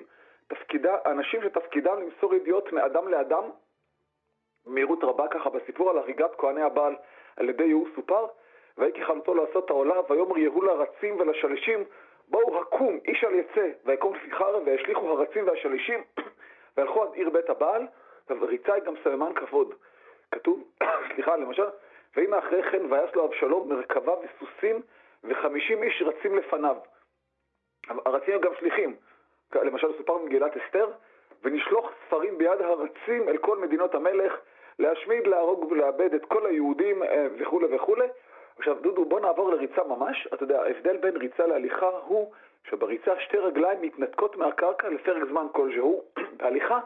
תפקידה, אנשים שתפקידם למסור ידיעות מאדם לאדם, מהירות רבה ככה בסיפור על הריגת כהני הבעל על ידי יהוא סופר, ויהי ככלותו לעשות העולה, ויאמר יהוא לרצים ולשלישים, בואו הקום, איש על יצא, ויקום פיחר, וישליכו הרצים והשלישים, והלכו עד עיר בית הבעל, וריצה היא גם סממן כבוד. כתוב, סליחה, למשל, והנה אחרי כן ויעש לו אבשלום מרכבה וסוסים, וחמישים איש רצים לפניו. הרצים הם גם שליחים. למשל, סופר במגילת אסתר, ונשלוח ספרים ביד הרצים אל כל מדינות המלך, להשמיד, להרוג ולאבד את כל היהודים וכולי אה, וכולי. עכשיו, דודו, בוא נעבור לריצה ממש. אתה יודע, ההבדל בין ריצה להליכה הוא שבריצה שתי רגליים מתנתקות מהקרקע לפרק זמן כלשהו. בהליכה,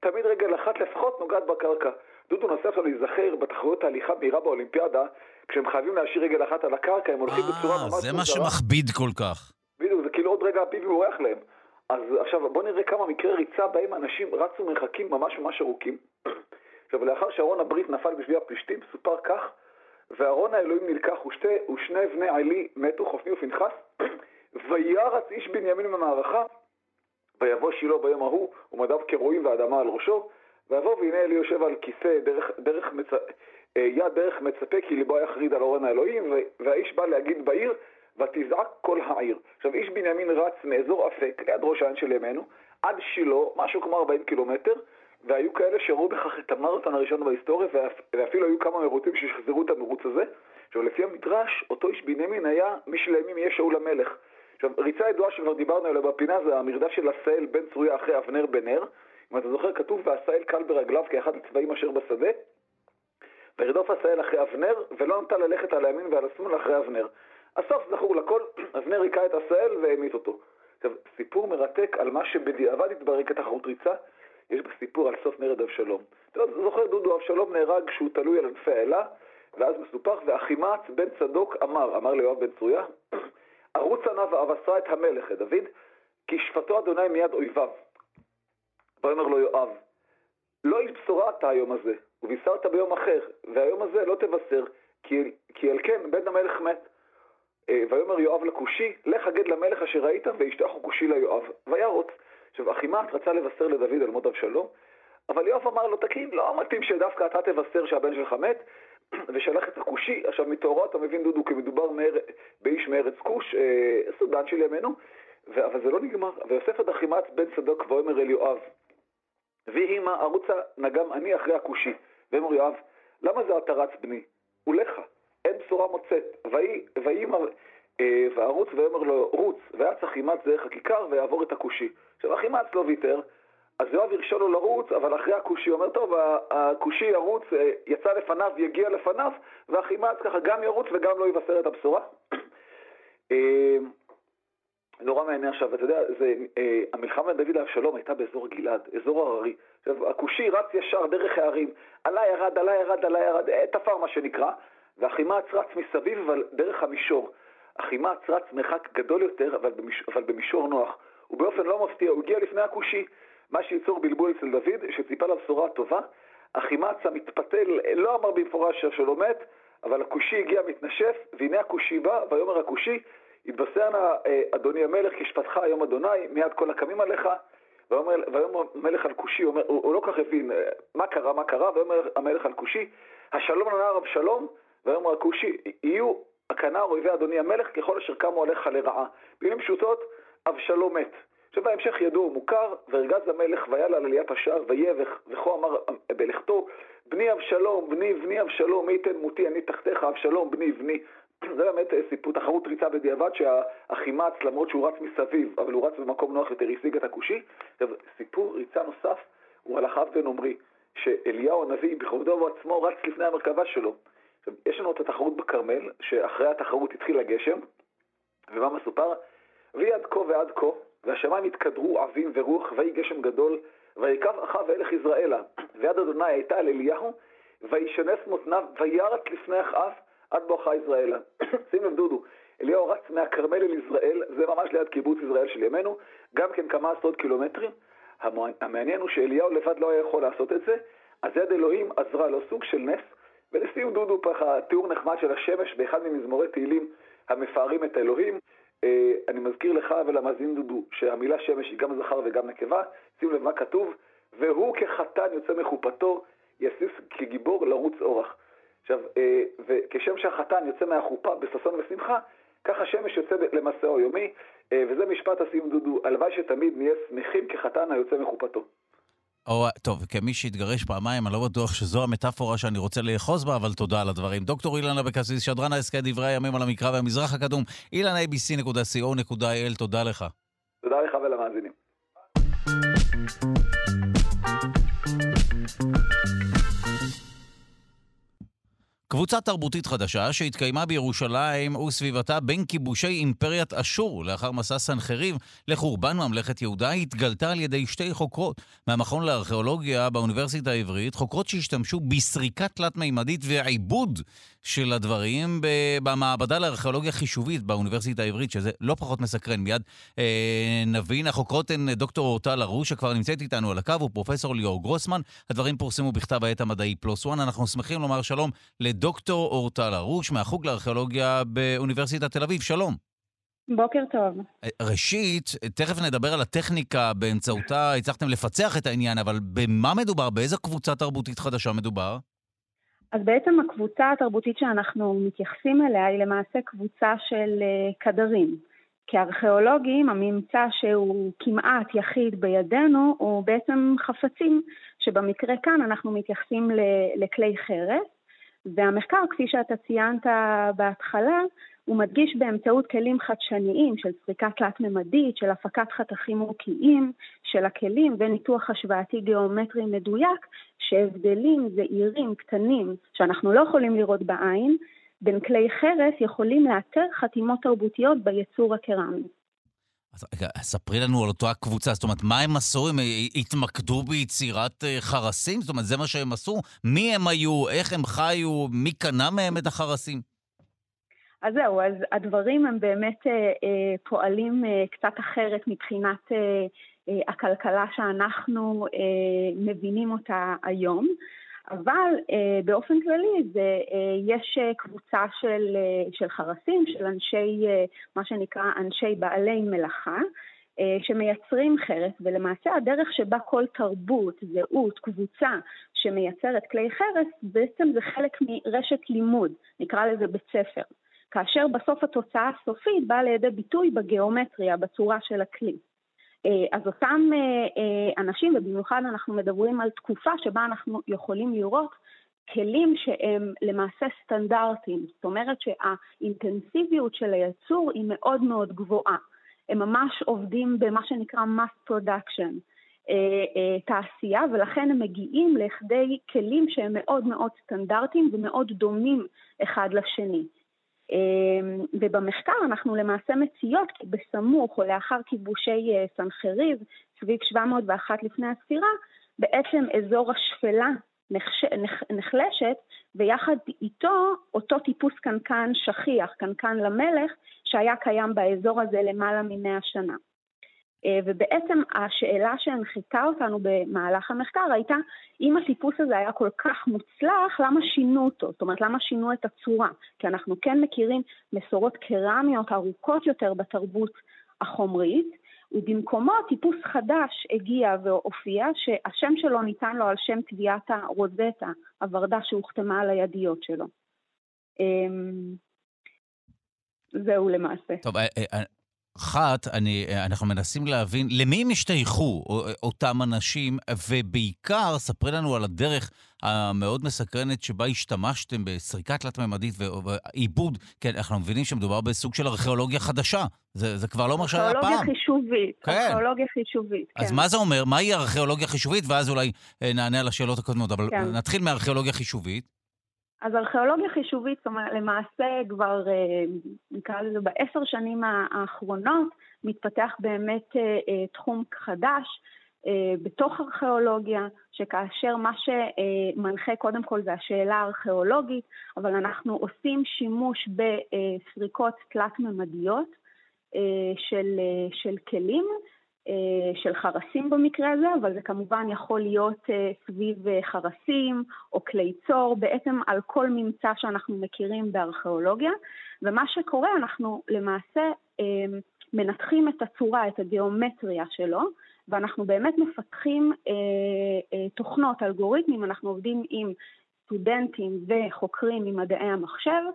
תמיד רגל אחת לפחות נוגעת בקרקע. דודו נסה עכשיו להיזכר בתחרויות ההליכה מהירה באולימפיאדה, כשהם חייבים להשאיר רגל אחת על הקרקע, הם הולכים בצורה ממש מוזרה. זה מה שמכביד כל כך. בדיוק, זה כאילו עוד רגע הפיבי בורח להם. אז עכשיו בוא נראה כמה מקרי ריצה בהם אנשים רצו מרחקים ממש ממש ארוכים. עכשיו, לאחר שארון הברית נפל בשבי הפלישתים, סופר כך וארון האלוהים נלקח ושתי, ושני בני עלי מתו, חופני ופנחס, וירץ איש בנימין במערכה, ויבוא שילה ביום ההוא, ומדיו כרועים ואדמה על ראשו, ויבוא והנה אלי יושב על כיסא דרך, דרך מצ... אה, יד דרך מצפה כי ליבו יחריד על אורן האלוהים, והאיש בא להגיד בעיר, ותזעק כל העיר. עכשיו, איש בנימין רץ מאזור אפק, ליד ראש העין של ימינו, עד שילה, משהו כמו 40 קילומטר, והיו כאלה שראו בכך את המרתון הראשון בהיסטוריה, ואפילו היו כמה מרוצים ששחזרו את המרוץ הזה. עכשיו, לפי המדרש, אותו איש בנימין היה מי שלימים יהיה שאול המלך. עכשיו, ריצה ידועה שכבר דיברנו עליה בפינה זה המרדף של עשאל בן צרויה אחרי אבנר בן נר. אם אתה זוכר, כתוב ועשאל קל ברגליו כאחד הצבאים אשר בשדה. וירדוף עשאל אחרי אבנר, ולא נטה ללכת על הימין ועל השמאל אחרי אבנר. הסוף זכור לכל, אבנר היכה את עשאל והמית אותו. עכשיו, סיפור מרתק על מה שבדיעבד התברר כתחרות ריצה, יש בסיפור על סוף מרד אבשלום. אתה זוכר, דודו, אבשלום נהרג כשהוא תלוי על ענפי האלה, ואז מסופח, ואחימץ בן צדוק אמר, אמר ליואב בן צרויה, ערוץ עניו ואבשרה את המלך, את דוד, כי שפטו אדוני מיד אויביו. ויאמר לו יואב, לא איש בשורה אתה היום הזה, ובישרת ביום אחר, והיום הזה לא תבשר, כי, כי על כן בן המלך מת. אה, ויאמר יואב לכושי, לך הגד למלך אשר ראית, וישתחו כושי ליואב, וירוץ. עכשיו, אחימץ רצה לבשר לדוד על מות אבשלום, אבל יואב אמר לו, תקין, לא מתאים שדווקא אתה תבשר שהבן שלך מת, ושלח את הכושי. עכשיו, מתוארו אתה מבין, דודו, כי מדובר מאר... באיש מארץ כוש, אה, סודן של ימינו, ו... אבל זה לא נגמר. ויוסף עד אחימץ בן צדוק ויאמר אל יואב, ויהי מה נגם אני אחרי הכושי. ואמר יואב, למה זה אתה רץ בני? ולך, אין בשורה מוצאת. ויהי מה... אה, וערוץ ויאמר לו, רוץ, ויעץ אחימץ דרך הכיכר ויעבור את הכושי. עכשיו, אחימץ לא ויתר, אז יואב הרשה לו לרוץ, אבל אחרי הכושי, אומר, טוב, הכושי ירוץ, אה, יצא לפניו, יגיע לפניו, ואחימץ ככה גם ירוץ וגם לא יבשר את הבשורה. אה, נורא מעניין עכשיו, אתה יודע, זה, אה, המלחמה בין דוד לאבשלום הייתה באזור גלעד, אזור הררי. עכשיו, הכושי רץ ישר דרך הערים, עלה ירד, עלה ירד, עלה ירד, תפר מה שנקרא, ואחימץ רץ מסביב, אבל דרך המישור. אחימץ רץ מרחק גדול יותר, אבל, במש, אבל במישור נוח. ובאופן לא מפתיע, הוא הגיע לפני הכושי. מה שייצור בלבול אצל דוד, שציפה לבשורה הטובה. אחימץ המתפתל לא אמר במפורש שלא מת, אבל הכושי הגיע מתנשף, והנה הכושי בא, ויאמר הכושי, התבשר נא אה, אדוני המלך, כי שפתך היום אדוני, מיד כל הקמים עליך. ויאמר המלך על כושי, הוא, הוא, הוא לא כך הבין אה, מה קרה, מה קרה, ויאמר המלך על כושי, השלום לנער אבשלום, ויאמר הכושי, יהיו הקנה אויבי אדוני המלך ככל אשר קמו עליך לרעה. במילים פשוטות, אבשלום מת. שבהמשך ידוע ומוכר, וארגז המלך ויעל על עליית השער, ויבך, וכה אמר בלכתו, בני אבשלום, בני בני אבשלום, מי ייתן מותי אני תחתיך, אבשלום, בני בני. זה באמת אה, סיפור, תחרות ריצה בדיעבד שהחימץ, למרות שהוא רץ מסביב, אבל הוא רץ במקום נוח יותר, השיג את הכושי. סיפור ריצה נוסף הוא על אחאב בן עמרי, שאליהו הנביא בכבודו ובעצמו רץ לפני המרכבה שלו. יש לנו את התחרות בכרמל, שאחרי התחרות התחיל הגשם, ומה מסופר? ויד כה ועד כה, והשמיים התקדרו עבים ורוח, ויהי גשם גדול, ויקב אחאב ואלך יזרעאלה, ויד אדוני הייתה על אליהו, וישנס מותניו, וירץ לפני אחאב, עד בואכה יזרעאלה. שים לב דודו, אליהו רץ מהכרמל אל יזרעאל, זה ממש ליד קיבוץ יזרעאל של ימינו, גם כן כמה עשרות קילומטרים. המעניין הוא שאליהו לבד לא היה יכול לעשות את זה, אז יד אלוהים עזרה לו, סוג של נס. ולסיום דודו ככה תיאור נחמד של השמש באחד ממזמורי תהילים המפארים את האלוהים. אה, אני מזכיר לך ולמאזין דודו שהמילה שמש היא גם זכר וגם נקבה, שים לב מה כתוב, והוא כחתן יוצא מחופתו, יסיס כגיבור לרוץ אורח. עכשיו, אה, וכשם שהחתן יוצא מהחופה בששון ושמחה, ככה שמש יוצא למסעו היומי, אה, וזה משפט הסיום דודו, הלוואי שתמיד נהיה שמחים כחתן היוצא מחופתו. או, טוב, כמי שהתגרש פעמיים, אני לא בטוח שזו המטאפורה שאני רוצה לאחוז בה, אבל תודה על הדברים. דוקטור אילן אבקסיס, שדרן ההסכת דברי הימים על המקרא והמזרח הקדום, אילן abc.co.il, תודה לך. תודה לך ולמאזינים. קבוצה תרבותית חדשה שהתקיימה בירושלים וסביבתה בין כיבושי אימפריית אשור לאחר מסע סנחריב לחורבן ממלכת יהודה התגלתה על ידי שתי חוקרות. מהמכון לארכיאולוגיה באוניברסיטה העברית, חוקרות שהשתמשו בסריקה תלת-מימדית ועיבוד של הדברים במעבדה לארכיאולוגיה חישובית באוניברסיטה העברית, שזה לא פחות מסקרן. מיד אה, נבין, החוקרות הן דוקטור אורטל ארוש, שכבר נמצאת איתנו על הקו, ופרופסור ליאור גרוסמן. הדברים פורסמו בכתב העת המדעי פלוס וואן. אנחנו שמחים לומר שלום לדוקטור אורטל ארוש מהחוג לארכיאולוגיה באוניברסיטת תל אביב. שלום. בוקר טוב. אה, ראשית, תכף נדבר על הטכניקה באמצעותה הצלחתם לפצח את העניין, אבל במה מדובר? באיזה קבוצה תרבותית חדשה מדובר? אז בעצם הקבוצה התרבותית שאנחנו מתייחסים אליה היא למעשה קבוצה של אה, קדרים. כארכיאולוגים הממצא שהוא כמעט יחיד בידינו הוא בעצם חפצים, שבמקרה כאן אנחנו מתייחסים לכלי חרס, והמחקר, כפי שאתה ציינת בהתחלה, הוא מדגיש באמצעות כלים חדשניים של סריקה תלת-ממדית, של הפקת חתכים מוקיעים של הכלים וניתוח השוואתי גיאומטרי מדויק, שהבדלים זעירים, קטנים, שאנחנו לא יכולים לראות בעין, בין כלי חרס יכולים לאתר חתימות תרבותיות ביצור הקרמי. אז ספרי לנו על אותה קבוצה, זאת אומרת, מה הם עשו? הם התמקדו ביצירת אה, חרסים? זאת אומרת, זה מה שהם עשו? מי הם היו? איך הם חיו? מי קנה מהם את החרסים? אז זהו, אז הדברים הם באמת אה, אה, פועלים אה, קצת אחרת מבחינת אה, אה, הכלכלה שאנחנו אה, מבינים אותה היום. אבל אה, באופן כללי זה, אה, יש אה, קבוצה של, אה, של חרסים, של אנשי, אה, מה שנקרא אנשי בעלי מלאכה, אה, שמייצרים חרס, ולמעשה הדרך שבה כל תרבות, זהות, קבוצה שמייצרת כלי חרס, בעצם זה חלק מרשת לימוד, נקרא לזה בית ספר. כאשר בסוף התוצאה הסופית באה לידי ביטוי בגיאומטריה, בצורה של הכלי. אה, אז אותם אה, אנשים, ובמיוחד אנחנו מדברים על תקופה שבה אנחנו יכולים לראות כלים שהם למעשה סטנדרטיים, זאת אומרת שהאינטנסיביות של הייצור היא מאוד מאוד גבוהה. הם ממש עובדים במה שנקרא mass production, אה, אה, תעשייה, ולכן הם מגיעים לכדי כלים שהם מאוד מאוד סטנדרטיים ומאוד דומים אחד לשני. אה, ובמחקר אנחנו למעשה מציעות כי בסמוך או לאחר כיבושי סנחריב, סביב 701 לפני הספירה, בעצם אזור השפלה. נחלשת, ויחד איתו אותו טיפוס קנקן שכיח, קנקן למלך, שהיה קיים באזור הזה למעלה ממאה שנה. אה, ובעצם השאלה שהנחתה אותנו במהלך המחקר הייתה, אם הטיפוס הזה היה כל כך מוצלח, למה שינו אותו? זאת אומרת, למה שינו את הצורה? כי אנחנו כן מכירים מסורות קרמיות ארוכות יותר בתרבות החומרית, ובמקומו טיפוס חדש הגיע והופיע, שהשם שלו ניתן לו על שם טביעת הרוזטה, הוורדה שהוחתמה על הידיות שלו. אמ, זהו למעשה. טוב, אה, אה, אחת, אני, אנחנו מנסים להבין למי הם השתייכו אותם אנשים, ובעיקר, ספרי לנו על הדרך המאוד מסקרנת שבה השתמשתם בסריקה תלת-ממדית ועיבוד, כן, אנחנו מבינים שמדובר בסוג של ארכיאולוגיה חדשה. זה, זה כבר לא מה שהיה פעם. ארכיאולוגיה חישובית, כן. ארכיאולוגיה חישובית, כן. אז מה זה אומר? מהי ארכיאולוגיה חישובית? ואז אולי אה, נענה על השאלות הקודמות. אבל כן. נתחיל מארכיאולוגיה חישובית. אז ארכיאולוגיה חישובית, זאת אומרת, למעשה כבר, אה, נקרא לזה, בעשר שנים האחרונות, מתפתח באמת אה, אה, תחום חדש בתוך ארכיאולוגיה, שכאשר מה שמנחה קודם כל זה השאלה הארכיאולוגית, אבל אנחנו עושים שימוש בסריקות תלת-ממדיות של, של כלים, של חרסים במקרה הזה, אבל זה כמובן יכול להיות אה, סביב אה, חרסים או כלי צור, בעצם על כל ממצא שאנחנו מכירים בארכיאולוגיה. ומה שקורה, אנחנו למעשה מנתחים את הצורה, את הגיאומטריה שלו, ואנחנו באמת מפתחים תוכנות, אלגוריתמים, אנחנו עובדים עם סטודנטים וחוקרים ממדעי המחשב, אה,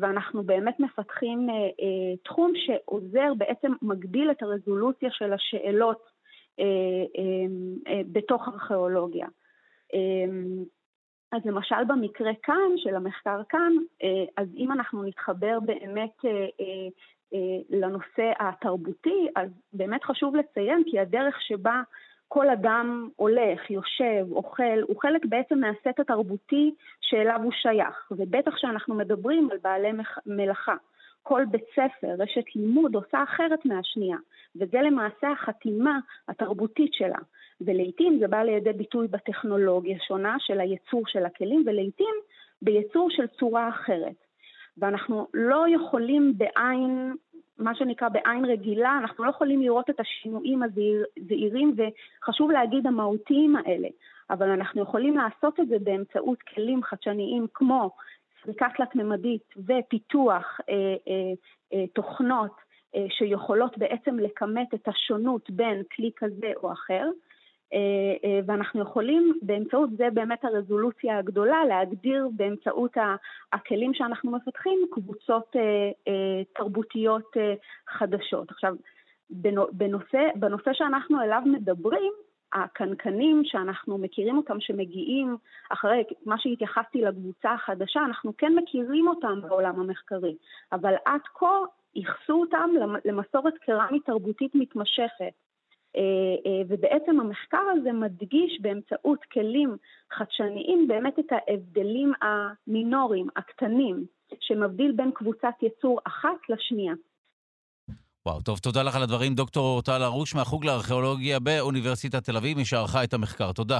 ואנחנו באמת מפתחים אה, אה, תחום שעוזר, בעצם מגדיל את הרזולוציה של השאלות בתוך ארכיאולוגיה. אז למשל במקרה כאן, של המחקר כאן, אז אם אנחנו נתחבר באמת לנושא התרבותי, אז באמת חשוב לציין כי הדרך שבה כל אדם הולך, יושב, אוכל, הוא חלק בעצם מהסט התרבותי שאליו הוא שייך, ובטח שאנחנו מדברים על בעלי מלאכה. כל בית ספר, רשת לימוד, עושה אחרת מהשנייה, וזה למעשה החתימה התרבותית שלה. ולעיתים זה בא לידי ביטוי בטכנולוגיה שונה של הייצור של הכלים, ולעיתים בייצור של צורה אחרת. ואנחנו לא יכולים בעין מה שנקרא בעין רגילה, אנחנו לא יכולים לראות את השינויים הזעירים וחשוב להגיד המהותיים האלה, אבל אנחנו יכולים לעשות את זה באמצעות כלים חדשניים כמו סריקה תלת-ממדית ופיתוח אה, אה, אה, תוכנות אה, שיכולות בעצם לכמת את השונות בין כלי כזה או אחר. אה, אה, ואנחנו יכולים באמצעות זה באמת הרזולוציה הגדולה להגדיר באמצעות הכלים שאנחנו מפתחים קבוצות אה, תרבותיות חדשות. עכשיו, בנושא, בנושא שאנחנו אליו מדברים, הקנקנים שאנחנו מכירים אותם שמגיעים אחרי מה שהתייחסתי לקבוצה החדשה, אנחנו כן מכירים אותם בעולם המחקרי, אבל עד כה ייחסו אותם למסורת קרמית תרבותית מתמשכת. אה, אה, ובעצם המחקר הזה מדגיש באמצעות כלים חדשניים באמת את ההבדלים המינוריים, הקטנים, שמבדיל בין קבוצת יצור אחת לשנייה. וואו, טוב, תודה לך על הדברים. דוקטור טל הרוש מהחוג לארכיאולוגיה באוניברסיטת תל אביב, מי שערכה את המחקר. תודה.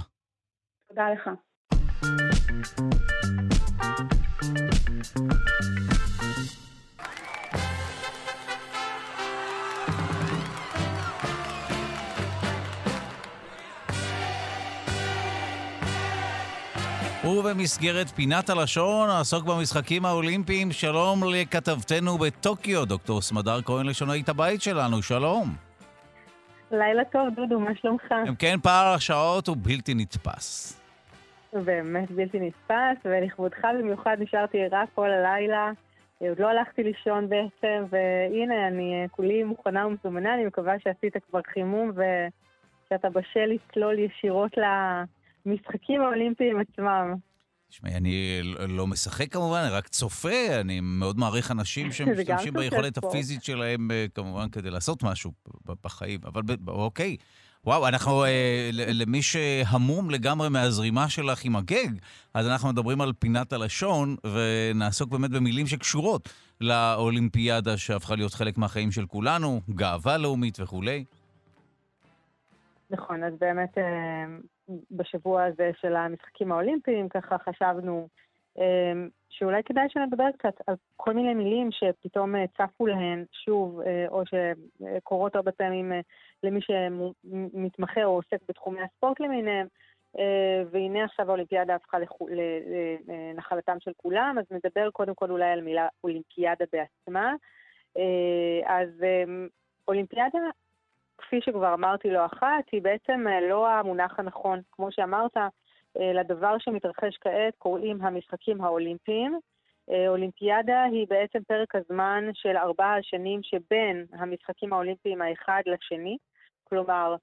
תודה לך. ובמסגרת פינת הלשון, נעסוק במשחקים האולימפיים. שלום לכתבתנו בטוקיו, דוקטור סמדר כהן לשונאית הבית שלנו, שלום. לילה טוב, דודו, מה שלומך? אם כן, פער השעות הוא בלתי נתפס. באמת בלתי נתפס, ולכבודך במיוחד נשארתי ערה כל הלילה. עוד לא הלכתי לישון בעצם, והנה, אני כולי מוכנה ומזומנה, אני מקווה שעשית כבר חימום ושאתה בשל לצלול ישירות למשחקים האולימפיים עצמם. תשמעי, אני לא משחק כמובן, אני רק צופה, אני מאוד מעריך אנשים שמשתמשים ביכולת הפיזית שלהם כמובן כדי לעשות משהו בחיים, אבל אוקיי. וואו, אנחנו, אה, למי שהמום לגמרי מהזרימה שלך עם הגג, אז אנחנו מדברים על פינת הלשון, ונעסוק באמת במילים שקשורות לאולימפיאדה שהפכה להיות חלק מהחיים של כולנו, גאווה לאומית וכולי. נכון, אז באמת אה, בשבוע הזה של המשחקים האולימפיים, ככה חשבנו אה, שאולי כדאי שנדבר קצת על כל מיני מילים שפתאום אה, צפו להן שוב, או שקורות הרבה פעמים למי שמתמחה או עוסק בתחומי הספורט למיניהם. והנה עכשיו האולימפיאדה הפכה לנחלתם של כולם, אז נדבר קודם כל אולי על מילה אולימפיאדה בעצמה. אז אולימפיאדה כפי שכבר אמרתי לא אחת, היא בעצם אה, לא המונח הנכון. כמו שאמרת, אה, לדבר שמתרחש כעת קוראים המשחקים האולימפיים. אה, אולימפיאדה היא בעצם פרק הזמן של ארבע השנים שבין המשחקים האולימפיים האחד לשני. כלומר,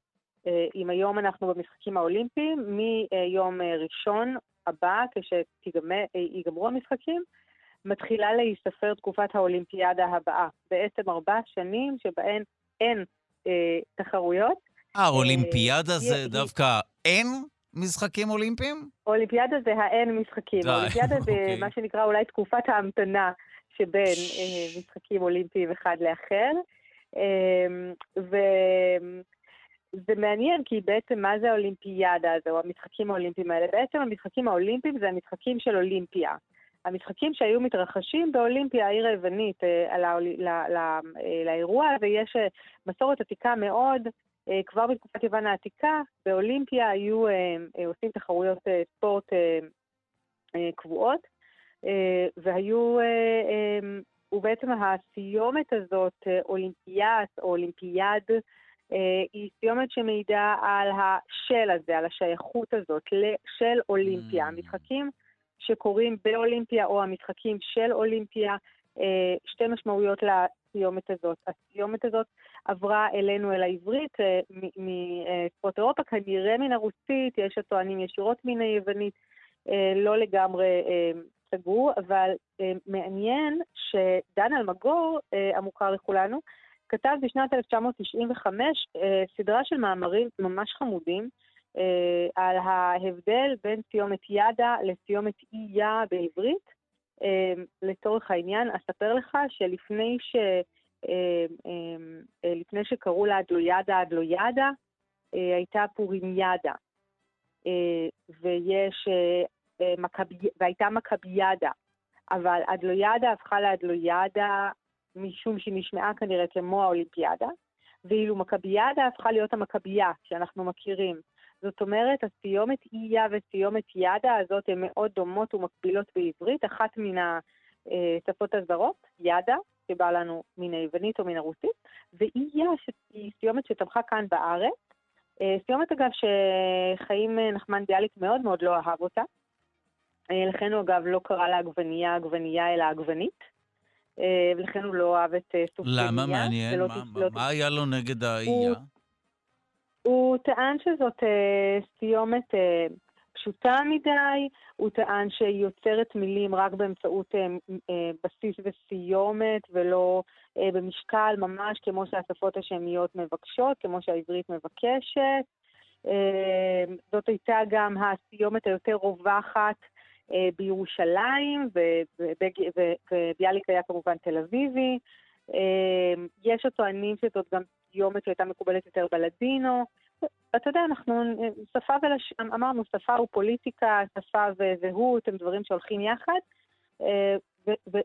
אם היום אנחנו במשחקים האולימפיים, מיום ראשון הבא, כשיגמרו המשחקים, מתחילה להיספר תקופת האולימפיאדה הבאה. בעצם ארבע שנים שבהן אין תחרויות. אה, אולימפיאדה זה דווקא אין משחקים אולימפיים? אולימפיאדה זה האין משחקים. אולימפיאדה זה אוקיי. מה שנקרא אולי תקופת ההמתנה שבין אה, משחקים אולימפיים אחד לאחר. אמ, וזה מעניין, כי בעצם מה זה האולימפיאדה הזו, המשחקים האולימפיים האלה? בעצם המשחקים האולימפיים זה המשחקים של אולימפיה. המשחקים שהיו מתרחשים באולימפיה, העיר היוונית, אה, אה, לאירוע הזה יש אה, מסורת עתיקה מאוד. כבר בתקופת יוון העתיקה, באולימפיה היו עושים תחרויות ספורט קבועות, והיו, ובעצם הסיומת הזאת, אולימפיאס או אולימפיאד, היא סיומת שמעידה על השל הזה, על השייכות הזאת של אולימפיה. המשחקים mm. שקורים באולימפיה או המשחקים של אולימפיה, אה, שתי משמעויות לסיומת הזאת. הסיומת הזאת עברה אלינו אל העברית אה, מספורט אירופה, כנראה מן הרוסית, יש הטוענים ישירות מן היוונית, אה, לא לגמרי סגור, אבל מעניין שדן אלמגור, המוכר לכולנו, כתב בשנת 1995 סדרה של מאמרים ממש חמודים, אה, על ההבדל בין סיומת ידה לסיומת אי-יה בעברית. אה, לצורך העניין, אספר לך שלפני ש... אה, לפני שקראו לה אדלוידה אדלוידה, הייתה פורימיאדה. ויש, מקבי, והייתה מכביאדה. אבל אדלוידה הפכה לאדלוידה משום שהיא נשמעה כנראה כמו האולימפיאדה, ואילו מכביאדה הפכה להיות המכבייה שאנחנו מכירים. זאת אומרת, הסיומת איה וסיומת ידה הזאת הן מאוד דומות ומקבילות בעברית, אחת מן השפות הזרות, ידה, שבאה לנו מן היוונית או מן הרוסית, ואיה, שהיא סיומת שצמחה כאן בארץ. אה, סיומת, אגב, שחיים נחמן ביאליק מאוד מאוד לא אהב אותה. אה, לכן הוא, אגב, לא קרא לה עגבנייה עגבנייה, אלא עגבנית. אה, ולכן הוא לא אהב את סוג למה? מעניין. מה, מה, מה היה לו נגד האייה? הוא טען שזאת אה, סיומת אה, פשוטה מדי, הוא טען שהיא יוצרת מילים רק באמצעות אה, אה, בסיס וסיומת ולא אה, במשקל, ממש כמו שהשפות השמיות מבקשות, כמו שהעברית מבקשת. אה, זאת הייתה גם הסיומת היותר רווחת אה, בירושלים, וביאליק היה כמובן תל אביבי. אה, יש הטוענים שזאת גם סיומת שהייתה מקובלת יותר בלדינו. אתה יודע, אנחנו, שפה ולש... אמרנו, שפה ופוליטיקה, שפה וזהות הם דברים שהולכים יחד, אה,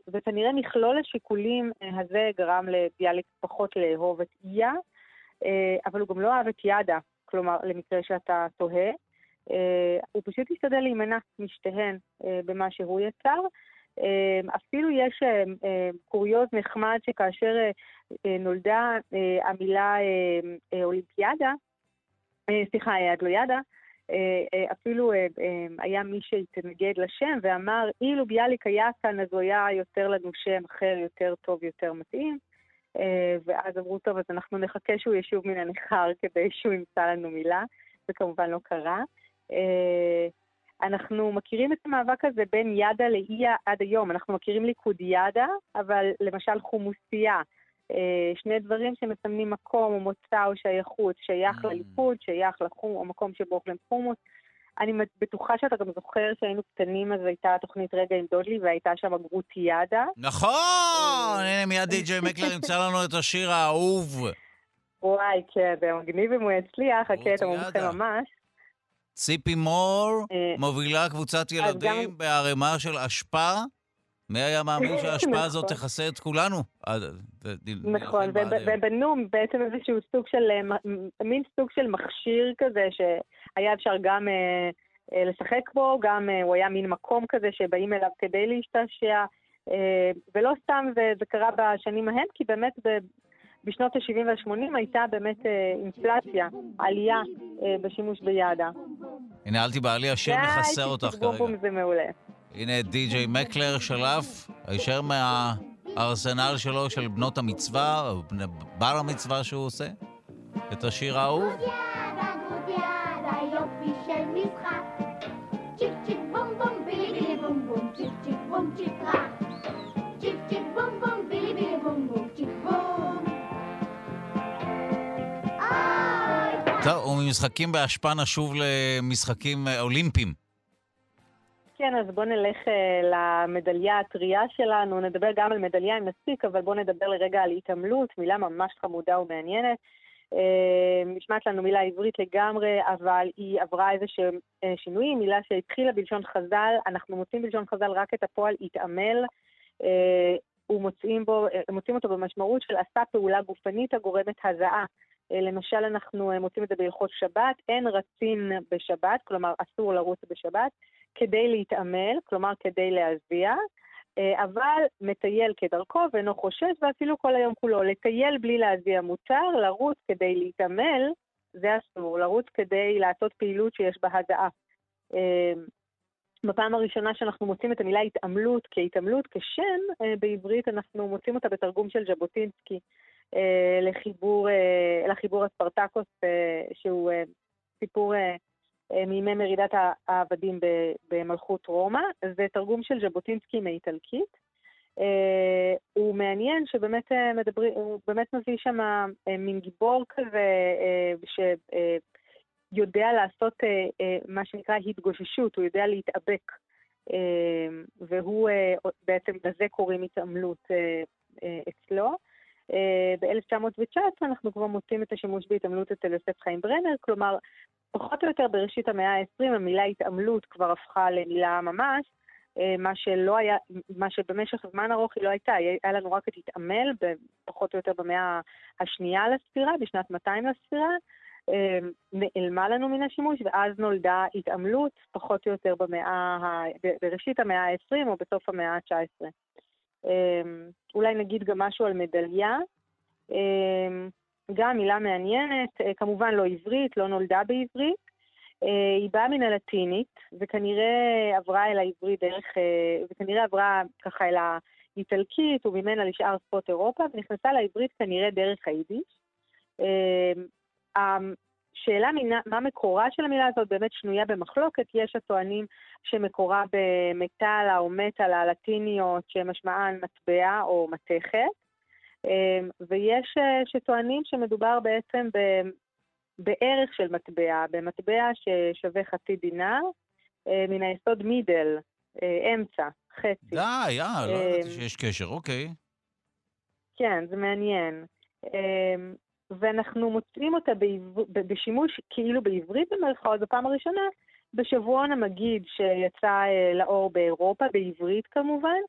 וכנראה מכלול השיקולים אה, הזה גרם לביאליק פחות לאהוב את איה, אה, אבל הוא גם לא אהב את ידה, כלומר, למקרה שאתה תוהה. הוא פשוט השתדל להימנע משתיהן במה שהוא יצר. אפילו יש קוריוז נחמד שכאשר נולדה המילה אולימפיאדה, סליחה, אדלויאדה, אפילו היה מי שהתנגד לשם ואמר, אילו ביאליק היה כאן, אז הוא היה יותר לנו שם אחר, יותר טוב, יותר מתאים. ואז אמרו, טוב, אז אנחנו נחכה שהוא ישוב מן הנכר כדי שהוא ימצא לנו מילה. זה כמובן לא קרה. אנחנו מכירים את המאבק הזה בין ידה לאיה עד היום. אנחנו מכירים ליכוד ידה, אבל למשל חומוסייה. שני דברים שמסמנים מקום או מוצא או שייכות, שייך לליכוד, שייך לחום, המקום שבו אוכלים חומוס. אני בטוחה שאתה גם זוכר שהיינו קטנים, אז הייתה תוכנית רגע עם דודלי, והייתה שם גרוטיאדה. נכון! הנה מיד די.ג'יי מקלר ימצא לנו את השיר האהוב. וואי, כן, זה מגניב אם הוא יצליח, הקטע מומחה ממש. ציפי מור מובילה קבוצת ילדים בערימה של אשפה. מי היה מאמין שההשפעה הזאת תכסה את כולנו? נכון, ובנו בעצם איזשהו סוג של, מין סוג של מכשיר כזה, שהיה אפשר גם לשחק בו, גם הוא היה מין מקום כזה שבאים אליו כדי להשתעשע, ולא סתם זה קרה בשנים ההן, כי באמת בשנות ה-70 וה-80 הייתה באמת אינפלציה, עלייה בשימוש בידה. הנה, אל תיבהלי, השיר מכסה אותך כרגע. זה מעולה. הנה די.ג'יי מקלר שלף, הישר מהארסנל שלו של בנות המצווה, או בר המצווה שהוא עושה, את השיר ההוא. טוב, וממשחקים באשפה נשוב למשחקים אולימפיים. כן, אז בואו נלך uh, למדליה הטריה שלנו, נדבר גם על מדליה אם נספיק, אבל בואו נדבר לרגע על התעמלות, מילה ממש חמודה ומעניינת. Uh, נשמעת לנו מילה עברית לגמרי, אבל היא עברה איזה שהם uh, שינויים, מילה שהתחילה בלשון חז"ל, אנחנו מוצאים בלשון חז"ל רק את הפועל התעמל, ומוצאים בו, מוצאים אותו במשמעות של עשה פעולה גופנית הגורמת הזעה. למשל, אנחנו מוצאים את זה בהלכות שבת, אין רצין בשבת, כלומר אסור לרוץ בשבת, כדי להתעמל, כלומר כדי להזיע, אבל מטייל כדרכו ואינו חושש, ואפילו כל היום כולו. לטייל בלי להזיע מותר, לרוץ כדי להתעמל, זה אסור, לרוץ כדי לעשות פעילות שיש בה הזעה. בפעם הראשונה שאנחנו מוצאים את המילה התעמלות כהתעמלות, כשם, בעברית אנחנו מוצאים אותה בתרגום של ז'בוטינסקי לחיבור, לחיבור הספרטקוס, שהוא סיפור מימי מרידת העבדים במלכות רומא, זה תרגום של ז'בוטינסקי מאיטלקית. הוא מעניין שבאמת מדברים, הוא באמת מביא שם מין גיבור כזה שיודע לעשות מה שנקרא התגוששות, הוא יודע להתאבק. והוא בעצם, לזה קוראים התעמלות אצלו. ב-1919 אנחנו כבר מוצאים את השימוש בהתעמלות אצל יוסף חיים ברנר, כלומר, פחות או יותר בראשית המאה ה-20 המילה התעמלות כבר הפכה למילה ממש, מה שלא היה, מה שבמשך זמן ארוך היא לא הייתה, היה לנו רק את התעמל, פחות או יותר במאה השנייה לספירה, בשנת 200 לספירה, נעלמה לנו מן השימוש, ואז נולדה התעמלות, פחות או יותר במאה, בראשית המאה ה-20 או בסוף המאה ה-19. אולי נגיד גם משהו על מדליה. גם מילה מעניינת, כמובן לא עברית, לא נולדה בעברית. היא באה מן הלטינית, וכנראה עברה אל העברית דרך, וכנראה עברה ככה אל האיטלקית וממנה לשאר שפות אירופה, ונכנסה לעברית כנראה דרך היידיש. השאלה מה מקורה של המילה הזאת באמת שנויה במחלוקת, יש הטוענים שמקורה במטאלה או מטאלה הלטיניות שמשמען מטבע או מתכת, ויש שטוענים שמדובר בעצם בערך של מטבע, במטבע ששווה חצי דינר, מן היסוד מידל, אמצע, חצי. די, אה, לא ידעתי שיש קשר, אוקיי. כן, זה מעניין. ואנחנו מוצאים אותה בעבר... בשימוש כאילו בעברית במרכאות בפעם הראשונה, בשבועון המגיד שיצא לאור באירופה, בעברית כמובן,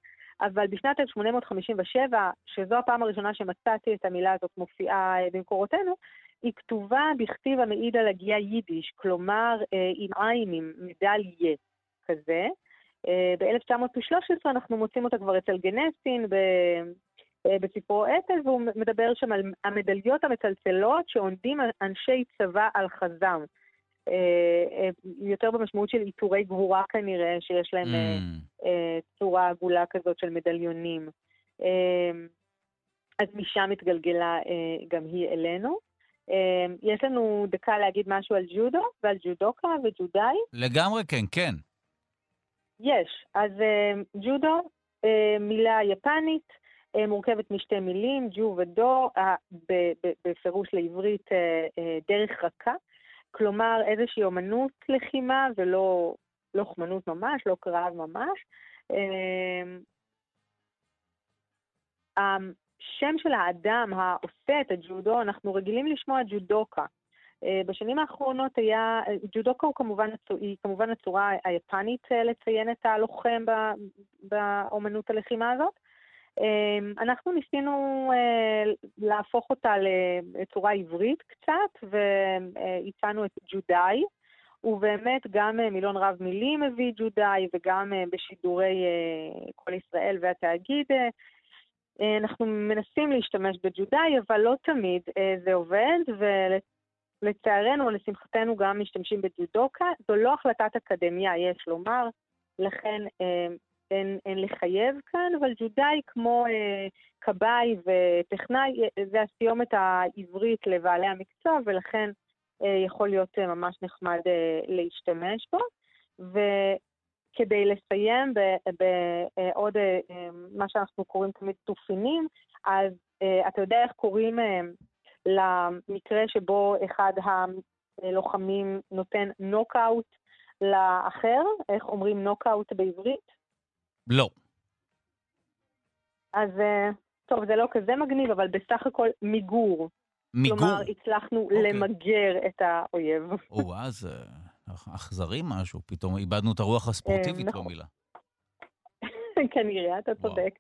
אבל בשנת 1857, שזו הפעם הראשונה שמצאתי את המילה הזאת מופיעה במקורותינו, היא כתובה בכתיב המעיד על הגייה יידיש, כלומר עם עין, עם מדליה כזה. ב-1913 אנחנו מוצאים אותה כבר אצל גנסין בספרו אפל, והוא מדבר שם על המדליות המצלצלות שעונדים אנשי צבא על חזם. יותר במשמעות של עיטורי גבורה כנראה, שיש להם mm. צורה עגולה כזאת של מדליונים. אז משם התגלגלה גם היא אלינו. יש לנו דקה להגיד משהו על ג'ודו ועל ג'ודוקה וג'ודאי? לגמרי כן, כן. יש. אז ג'ודו, מילה יפנית, מורכבת משתי מילים, ג'ו ודו, בפירוש לעברית דרך רכה. כלומר, איזושהי אומנות לחימה ולא לוחמנות ממש, לא קרב ממש. השם של האדם העושה את הג'ודו, אנחנו רגילים לשמוע ג'ודוקה. בשנים האחרונות היה, ג'ודוקה הוא כמובן, היא כמובן הצורה היפנית לציין את הלוחם באומנות הלחימה הזאת. אנחנו ניסינו להפוך אותה לצורה עברית קצת, והצענו את ג'ודאי, ובאמת גם מילון רב מילים הביא ג'ודאי, וגם בשידורי כל ישראל והתאגיד אנחנו מנסים להשתמש בג'ודאי, אבל לא תמיד זה עובד, ולצערנו או לשמחתנו גם משתמשים בג'ודוקה. זו לא החלטת אקדמיה, יש לומר, לכן אין, אין לחייב כאן, אבל ג'ודאי כמו אה, כבאי וטכנאי, זה הסיומת העברית לבעלי המקצוע, ולכן אה, יכול להיות אה, ממש נחמד אה, להשתמש בו. וכדי לסיים בעוד אה, אה, מה שאנחנו קוראים תמיד תופינים, אז אה, אתה יודע איך קוראים אה, למקרה שבו אחד הלוחמים נותן נוקאוט לאחר? איך אומרים נוקאוט בעברית? לא. אז טוב, זה לא כזה מגניב, אבל בסך הכל מיגור. מיגור? כלומר, הצלחנו. אוקיי. למגר את האויב. או, אז אכזרי משהו, פתאום איבדנו את הרוח הספורטיבית נכון. במילה. כנראה, אתה צודק.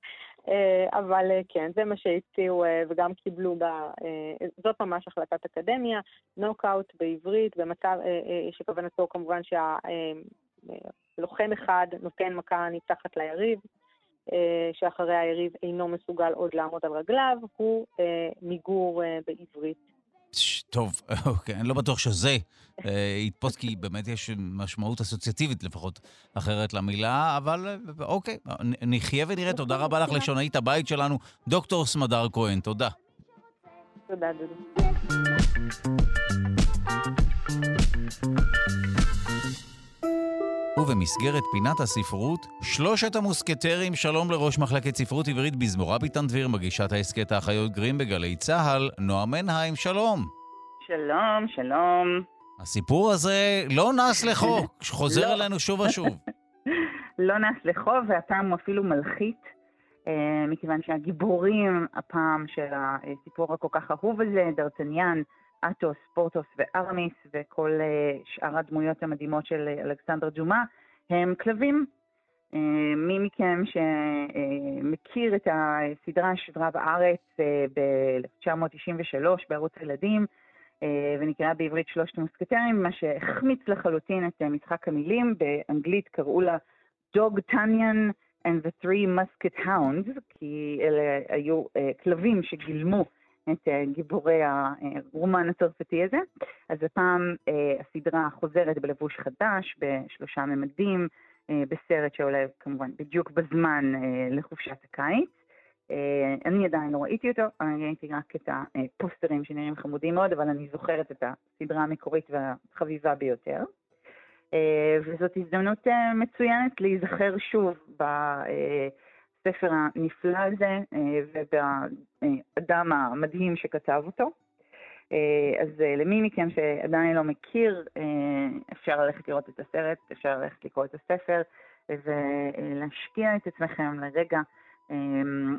אבל כן, זה מה שהציעו וגם קיבלו, ב... זאת ממש החלטת אקדמיה, נוקאוט בעברית, במצב שכוונתו כמובן שה... לוחם אחד נותן מכה ניצחת ליריב, שאחרי היריב אינו מסוגל עוד לעמוד על רגליו, הוא מיגור בעברית. טוב, אוקיי, אני לא בטוח שזה יתפוס, כי באמת יש משמעות אסוציאטיבית לפחות אחרת למילה, אבל אוקיי, נחיה ונראה. תודה רבה לך, לשונאית הבית שלנו, דוקטור סמדר כהן. תודה. תודה, דודו. ובמסגרת פינת הספרות, שלושת המוסקטרים, שלום לראש מחלקת ספרות עברית בזמורה ביטן דביר, מגישת ההסכת האחיות גרים בגלי צה"ל, נועה מנהיים, שלום. שלום, שלום. הסיפור הזה לא נס לחוק, חוזר לא. אלינו שוב ושוב. לא נס לחוב, והפעם הוא אפילו מלחית, מכיוון שהגיבורים הפעם של הסיפור הכל כך אהוב הזה, דרטניאן, אטוס, פורטוס וארמיס וכל שאר הדמויות המדהימות של אלכסנדר ג'ומה הם כלבים. מי מכם שמכיר את הסדרה ששודרה בארץ ב-1993 בערוץ הילדים ונקראה בעברית שלושת המוסקטרים, מה שהחמיץ לחלוטין את משחק המילים, באנגלית קראו לה דוג טניאן and the three musket hounds, כי אלה היו כלבים שגילמו את גיבורי הרומן הצרפתי הזה. אז הפעם הסדרה חוזרת בלבוש חדש, בשלושה ממדים, בסרט שעולה כמובן בדיוק בזמן לחופשת הקיץ. אני עדיין לא ראיתי אותו, אני ראיתי רק את הפוסטרים שנראים חמודים מאוד, אבל אני זוכרת את הסדרה המקורית והחביבה ביותר. וזאת הזדמנות מצוינת להיזכר שוב ב... הספר הנפלא הזה ובאדם המדהים שכתב אותו. אז למי מכם שעדיין לא מכיר, אפשר ללכת לראות את הסרט, אפשר ללכת לקרוא את הספר ולהשקיע את עצמכם לרגע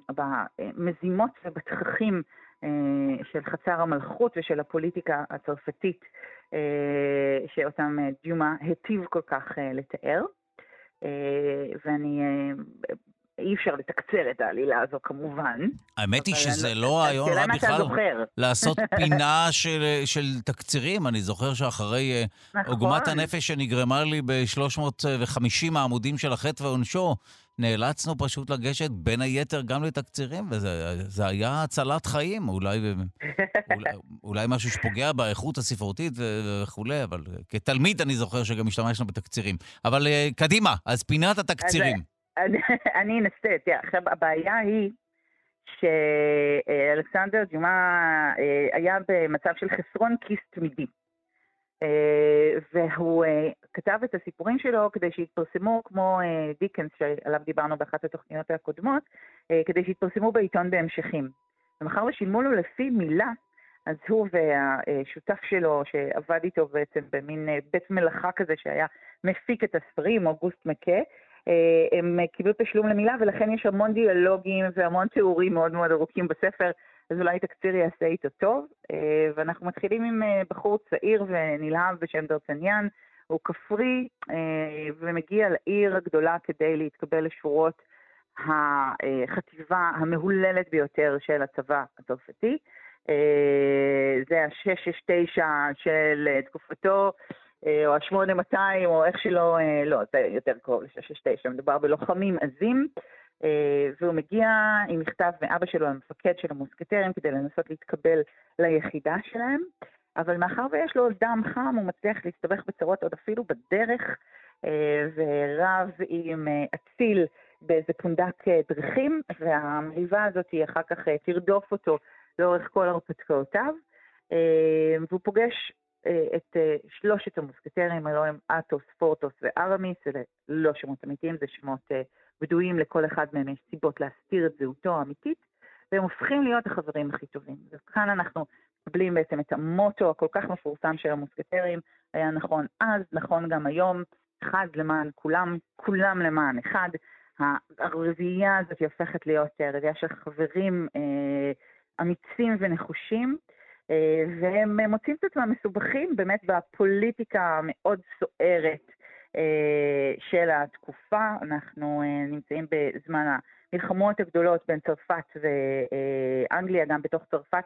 במזימות ובתככים של חצר המלכות ושל הפוליטיקה הצרפתית שאותם דיומה היטיב כל כך לתאר. ואני אי אפשר לתקצר את העלילה הזו כמובן. האמת היא שזה לא רעיון רע בכלל לעשות פינה של, של תקצירים. אני זוכר שאחרי אה, נכון. עוגמת הנפש שנגרמה לי ב-350 העמודים של החטא ועונשו, נאלצנו פשוט לגשת בין היתר גם לתקצירים, וזה היה הצלת חיים, אולי, אולי, אולי משהו שפוגע באיכות הספרותית וכולי, אבל כתלמיד אני זוכר שגם השתמשנו בתקצירים. אבל אה, קדימה, אז פינת התקצירים. אז, אני אנסה, תראה, עכשיו הבעיה היא שאלכסנדר ג'ומה אה, היה במצב של חסרון כיס תמידי. אה, והוא אה, כתב את הסיפורים שלו כדי שיתפרסמו כמו דיקנס, שעליו דיברנו באחת התוכניות הקודמות, כדי שיתפרסמו בעיתון בהמשכים. ומאחר ושילמו לו לפי מילה, אז הוא והשותף שלו, שעבד איתו בעצם במין בית מלאכה כזה שהיה מפיק את הספרים, אוגוסט מכה, הם קיבלו תשלום למילה, ולכן יש המון דיאלוגים והמון תיאורים מאוד מאוד ארוכים בספר, אז אולי תקציר יעשה איתו טוב. אה, ואנחנו מתחילים עם אה, בחור צעיר ונלהב בשם דרצניאן, הוא כפרי אה, ומגיע לעיר הגדולה כדי להתקבל לשורות החטיבה המהוללת ביותר של הצבא הצרפתי. זה ה-669 של תקופתו, או ה-8200, או איך שלא, לא, זה יותר קרוב ל-669, מדובר בלוחמים עזים. אה, והוא מגיע עם מכתב מאבא שלו, המפקד של המוסקטרים, כדי לנסות להתקבל ליחידה שלהם, אבל מאחר ויש לו דם חם, הוא מצליח להסתבך בצרות עוד אפילו בדרך, אה, ורב עם אה, אציל באיזה פונדק דרכים, והמריבה הזאת אחר כך תרדוף אותו לאורך כל הרפתקאותיו, והוא פוגש את שלושת המוסקטרים, הלוא הם אטוס, פורטוס וארמיס, אלה לא שמות אמיתיים, זה שמות בדויים לכל אחד מהם יש סיבות להסתיר את זהותו האמיתית, והם הופכים להיות החברים הכי טובים. וכאן אנחנו מקבלים בעצם את המוטו הכל כך מפורסם של המוסקטרים, היה נכון אז, נכון גם היום, אחד למען כולם, כולם למען אחד. הרביעייה הזאת הופכת להיות רביעייה של חברים אה, אמיצים ונחושים, אה, והם מוצאים את עצמם מסובכים באמת בפוליטיקה המאוד סוערת אה, של התקופה. אנחנו אה, נמצאים בזמן המלחמות הגדולות בין צרפת ואנגליה, גם בתוך צרפת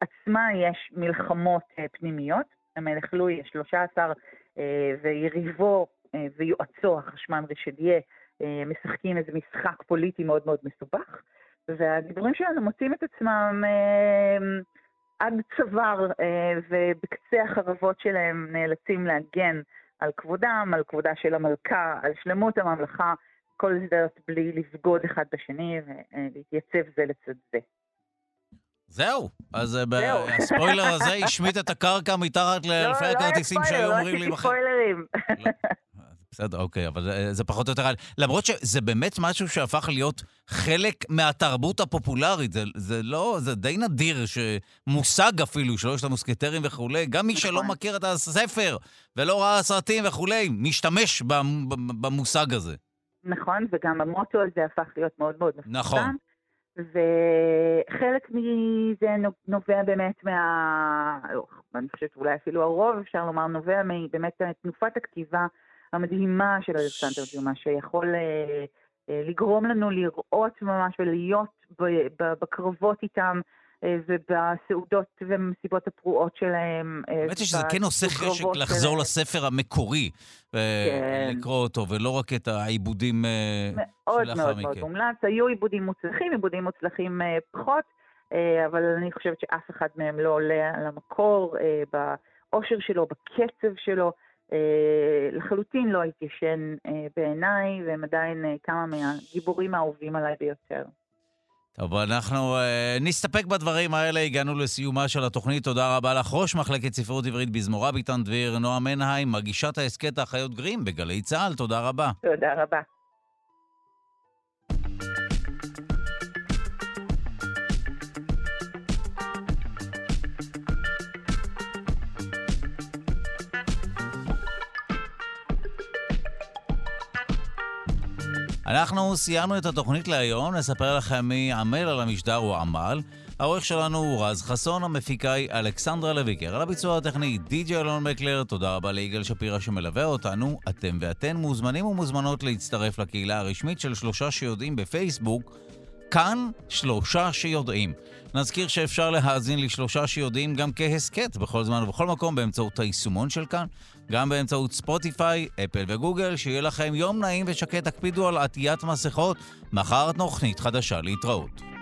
עצמה יש מלחמות אה, פנימיות. המלך לואי ה-13 ויריבו ויועצו, החשמן רישליה, משחקים איזה משחק פוליטי מאוד מאוד מסובך, והגיבורים שלנו מוצאים את עצמם עד צוואר, ובקצה החרבות שלהם נאלצים להגן על כבודם, על כבודה של המלכה, על שלמות הממלכה, כל זה בלי לבגוד אחד בשני ולהתייצב זה לצד זה. זהו, אז אה, הספוילר הזה השמיט את הקרקע מתחת לא, לאלפי לא הכרטיסים שהיו אומרים לי בחיים. לא, לא ספוילרים. בסדר, אוקיי, אבל זה, זה פחות או יותר... למרות שזה באמת משהו שהפך להיות חלק מהתרבות הפופולרית. זה, זה לא, זה די נדיר שמושג אפילו, שלושת המוסקטרים וכולי, גם מי שלא נכון. מכיר את הספר ולא ראה סרטים וכולי, משתמש במושג הזה. נכון, וגם המוטו הזה הפך להיות מאוד מאוד מפורסם. נכון. וחלק מזה נובע באמת מה... אני חושבת אולי אפילו הרוב, אפשר לומר, נובע באמת תנופת הכתיבה המדהימה של אלכסנדר דיומה, שיכול אה, אה, לגרום לנו לראות ממש ולהיות בקרבות איתם. אה, ובסעודות ומסיבות הפרועות שלהם. האמת היא שזה כן עושה חשק לחזור לספר המקורי, כן. לקרוא אותו, ולא רק את העיבודים שלאחר מכן. מאוד מאוד מאוד מומלץ. היו עיבודים מוצלחים, עיבודים מוצלחים פחות, אבל אני חושבת שאף אחד מהם לא עולה על המקור, באושר שלו, בקצב שלו. אה, לחלוטין לא התיישן אה, בעיניי, והם עדיין אה, כמה מהגיבורים האהובים עליי ביותר. טוב, אנחנו uh, נסתפק בדברים האלה, הגענו לסיומה של התוכנית. תודה רבה לך, ראש מחלקת ספרות עברית בזמורה ביטן דביר, נועה מנהיים, מגישת ההסכת האחיות גרים בגלי צה"ל, תודה רבה. תודה רבה. אנחנו סיימנו את התוכנית להיום, נספר לכם מי עמל על המשדר הוא עמל. העורך שלנו הוא רז חסון, המפיקה היא אלכסנדרה לויקר. על הביצוע הטכני די.ג'י אלון מקלר, תודה רבה ליגאל שפירא שמלווה אותנו. אתם ואתן מוזמנים ומוזמנות להצטרף לקהילה הרשמית של שלושה שיודעים בפייסבוק. כאן שלושה שיודעים. נזכיר שאפשר להאזין לשלושה שיודעים גם כהסכת בכל זמן ובכל מקום באמצעות היישומון של כאן, גם באמצעות ספוטיפיי, אפל וגוגל, שיהיה לכם יום נעים ושקט, תקפידו על עטיית מסכות. מחר תוכנית חדשה להתראות.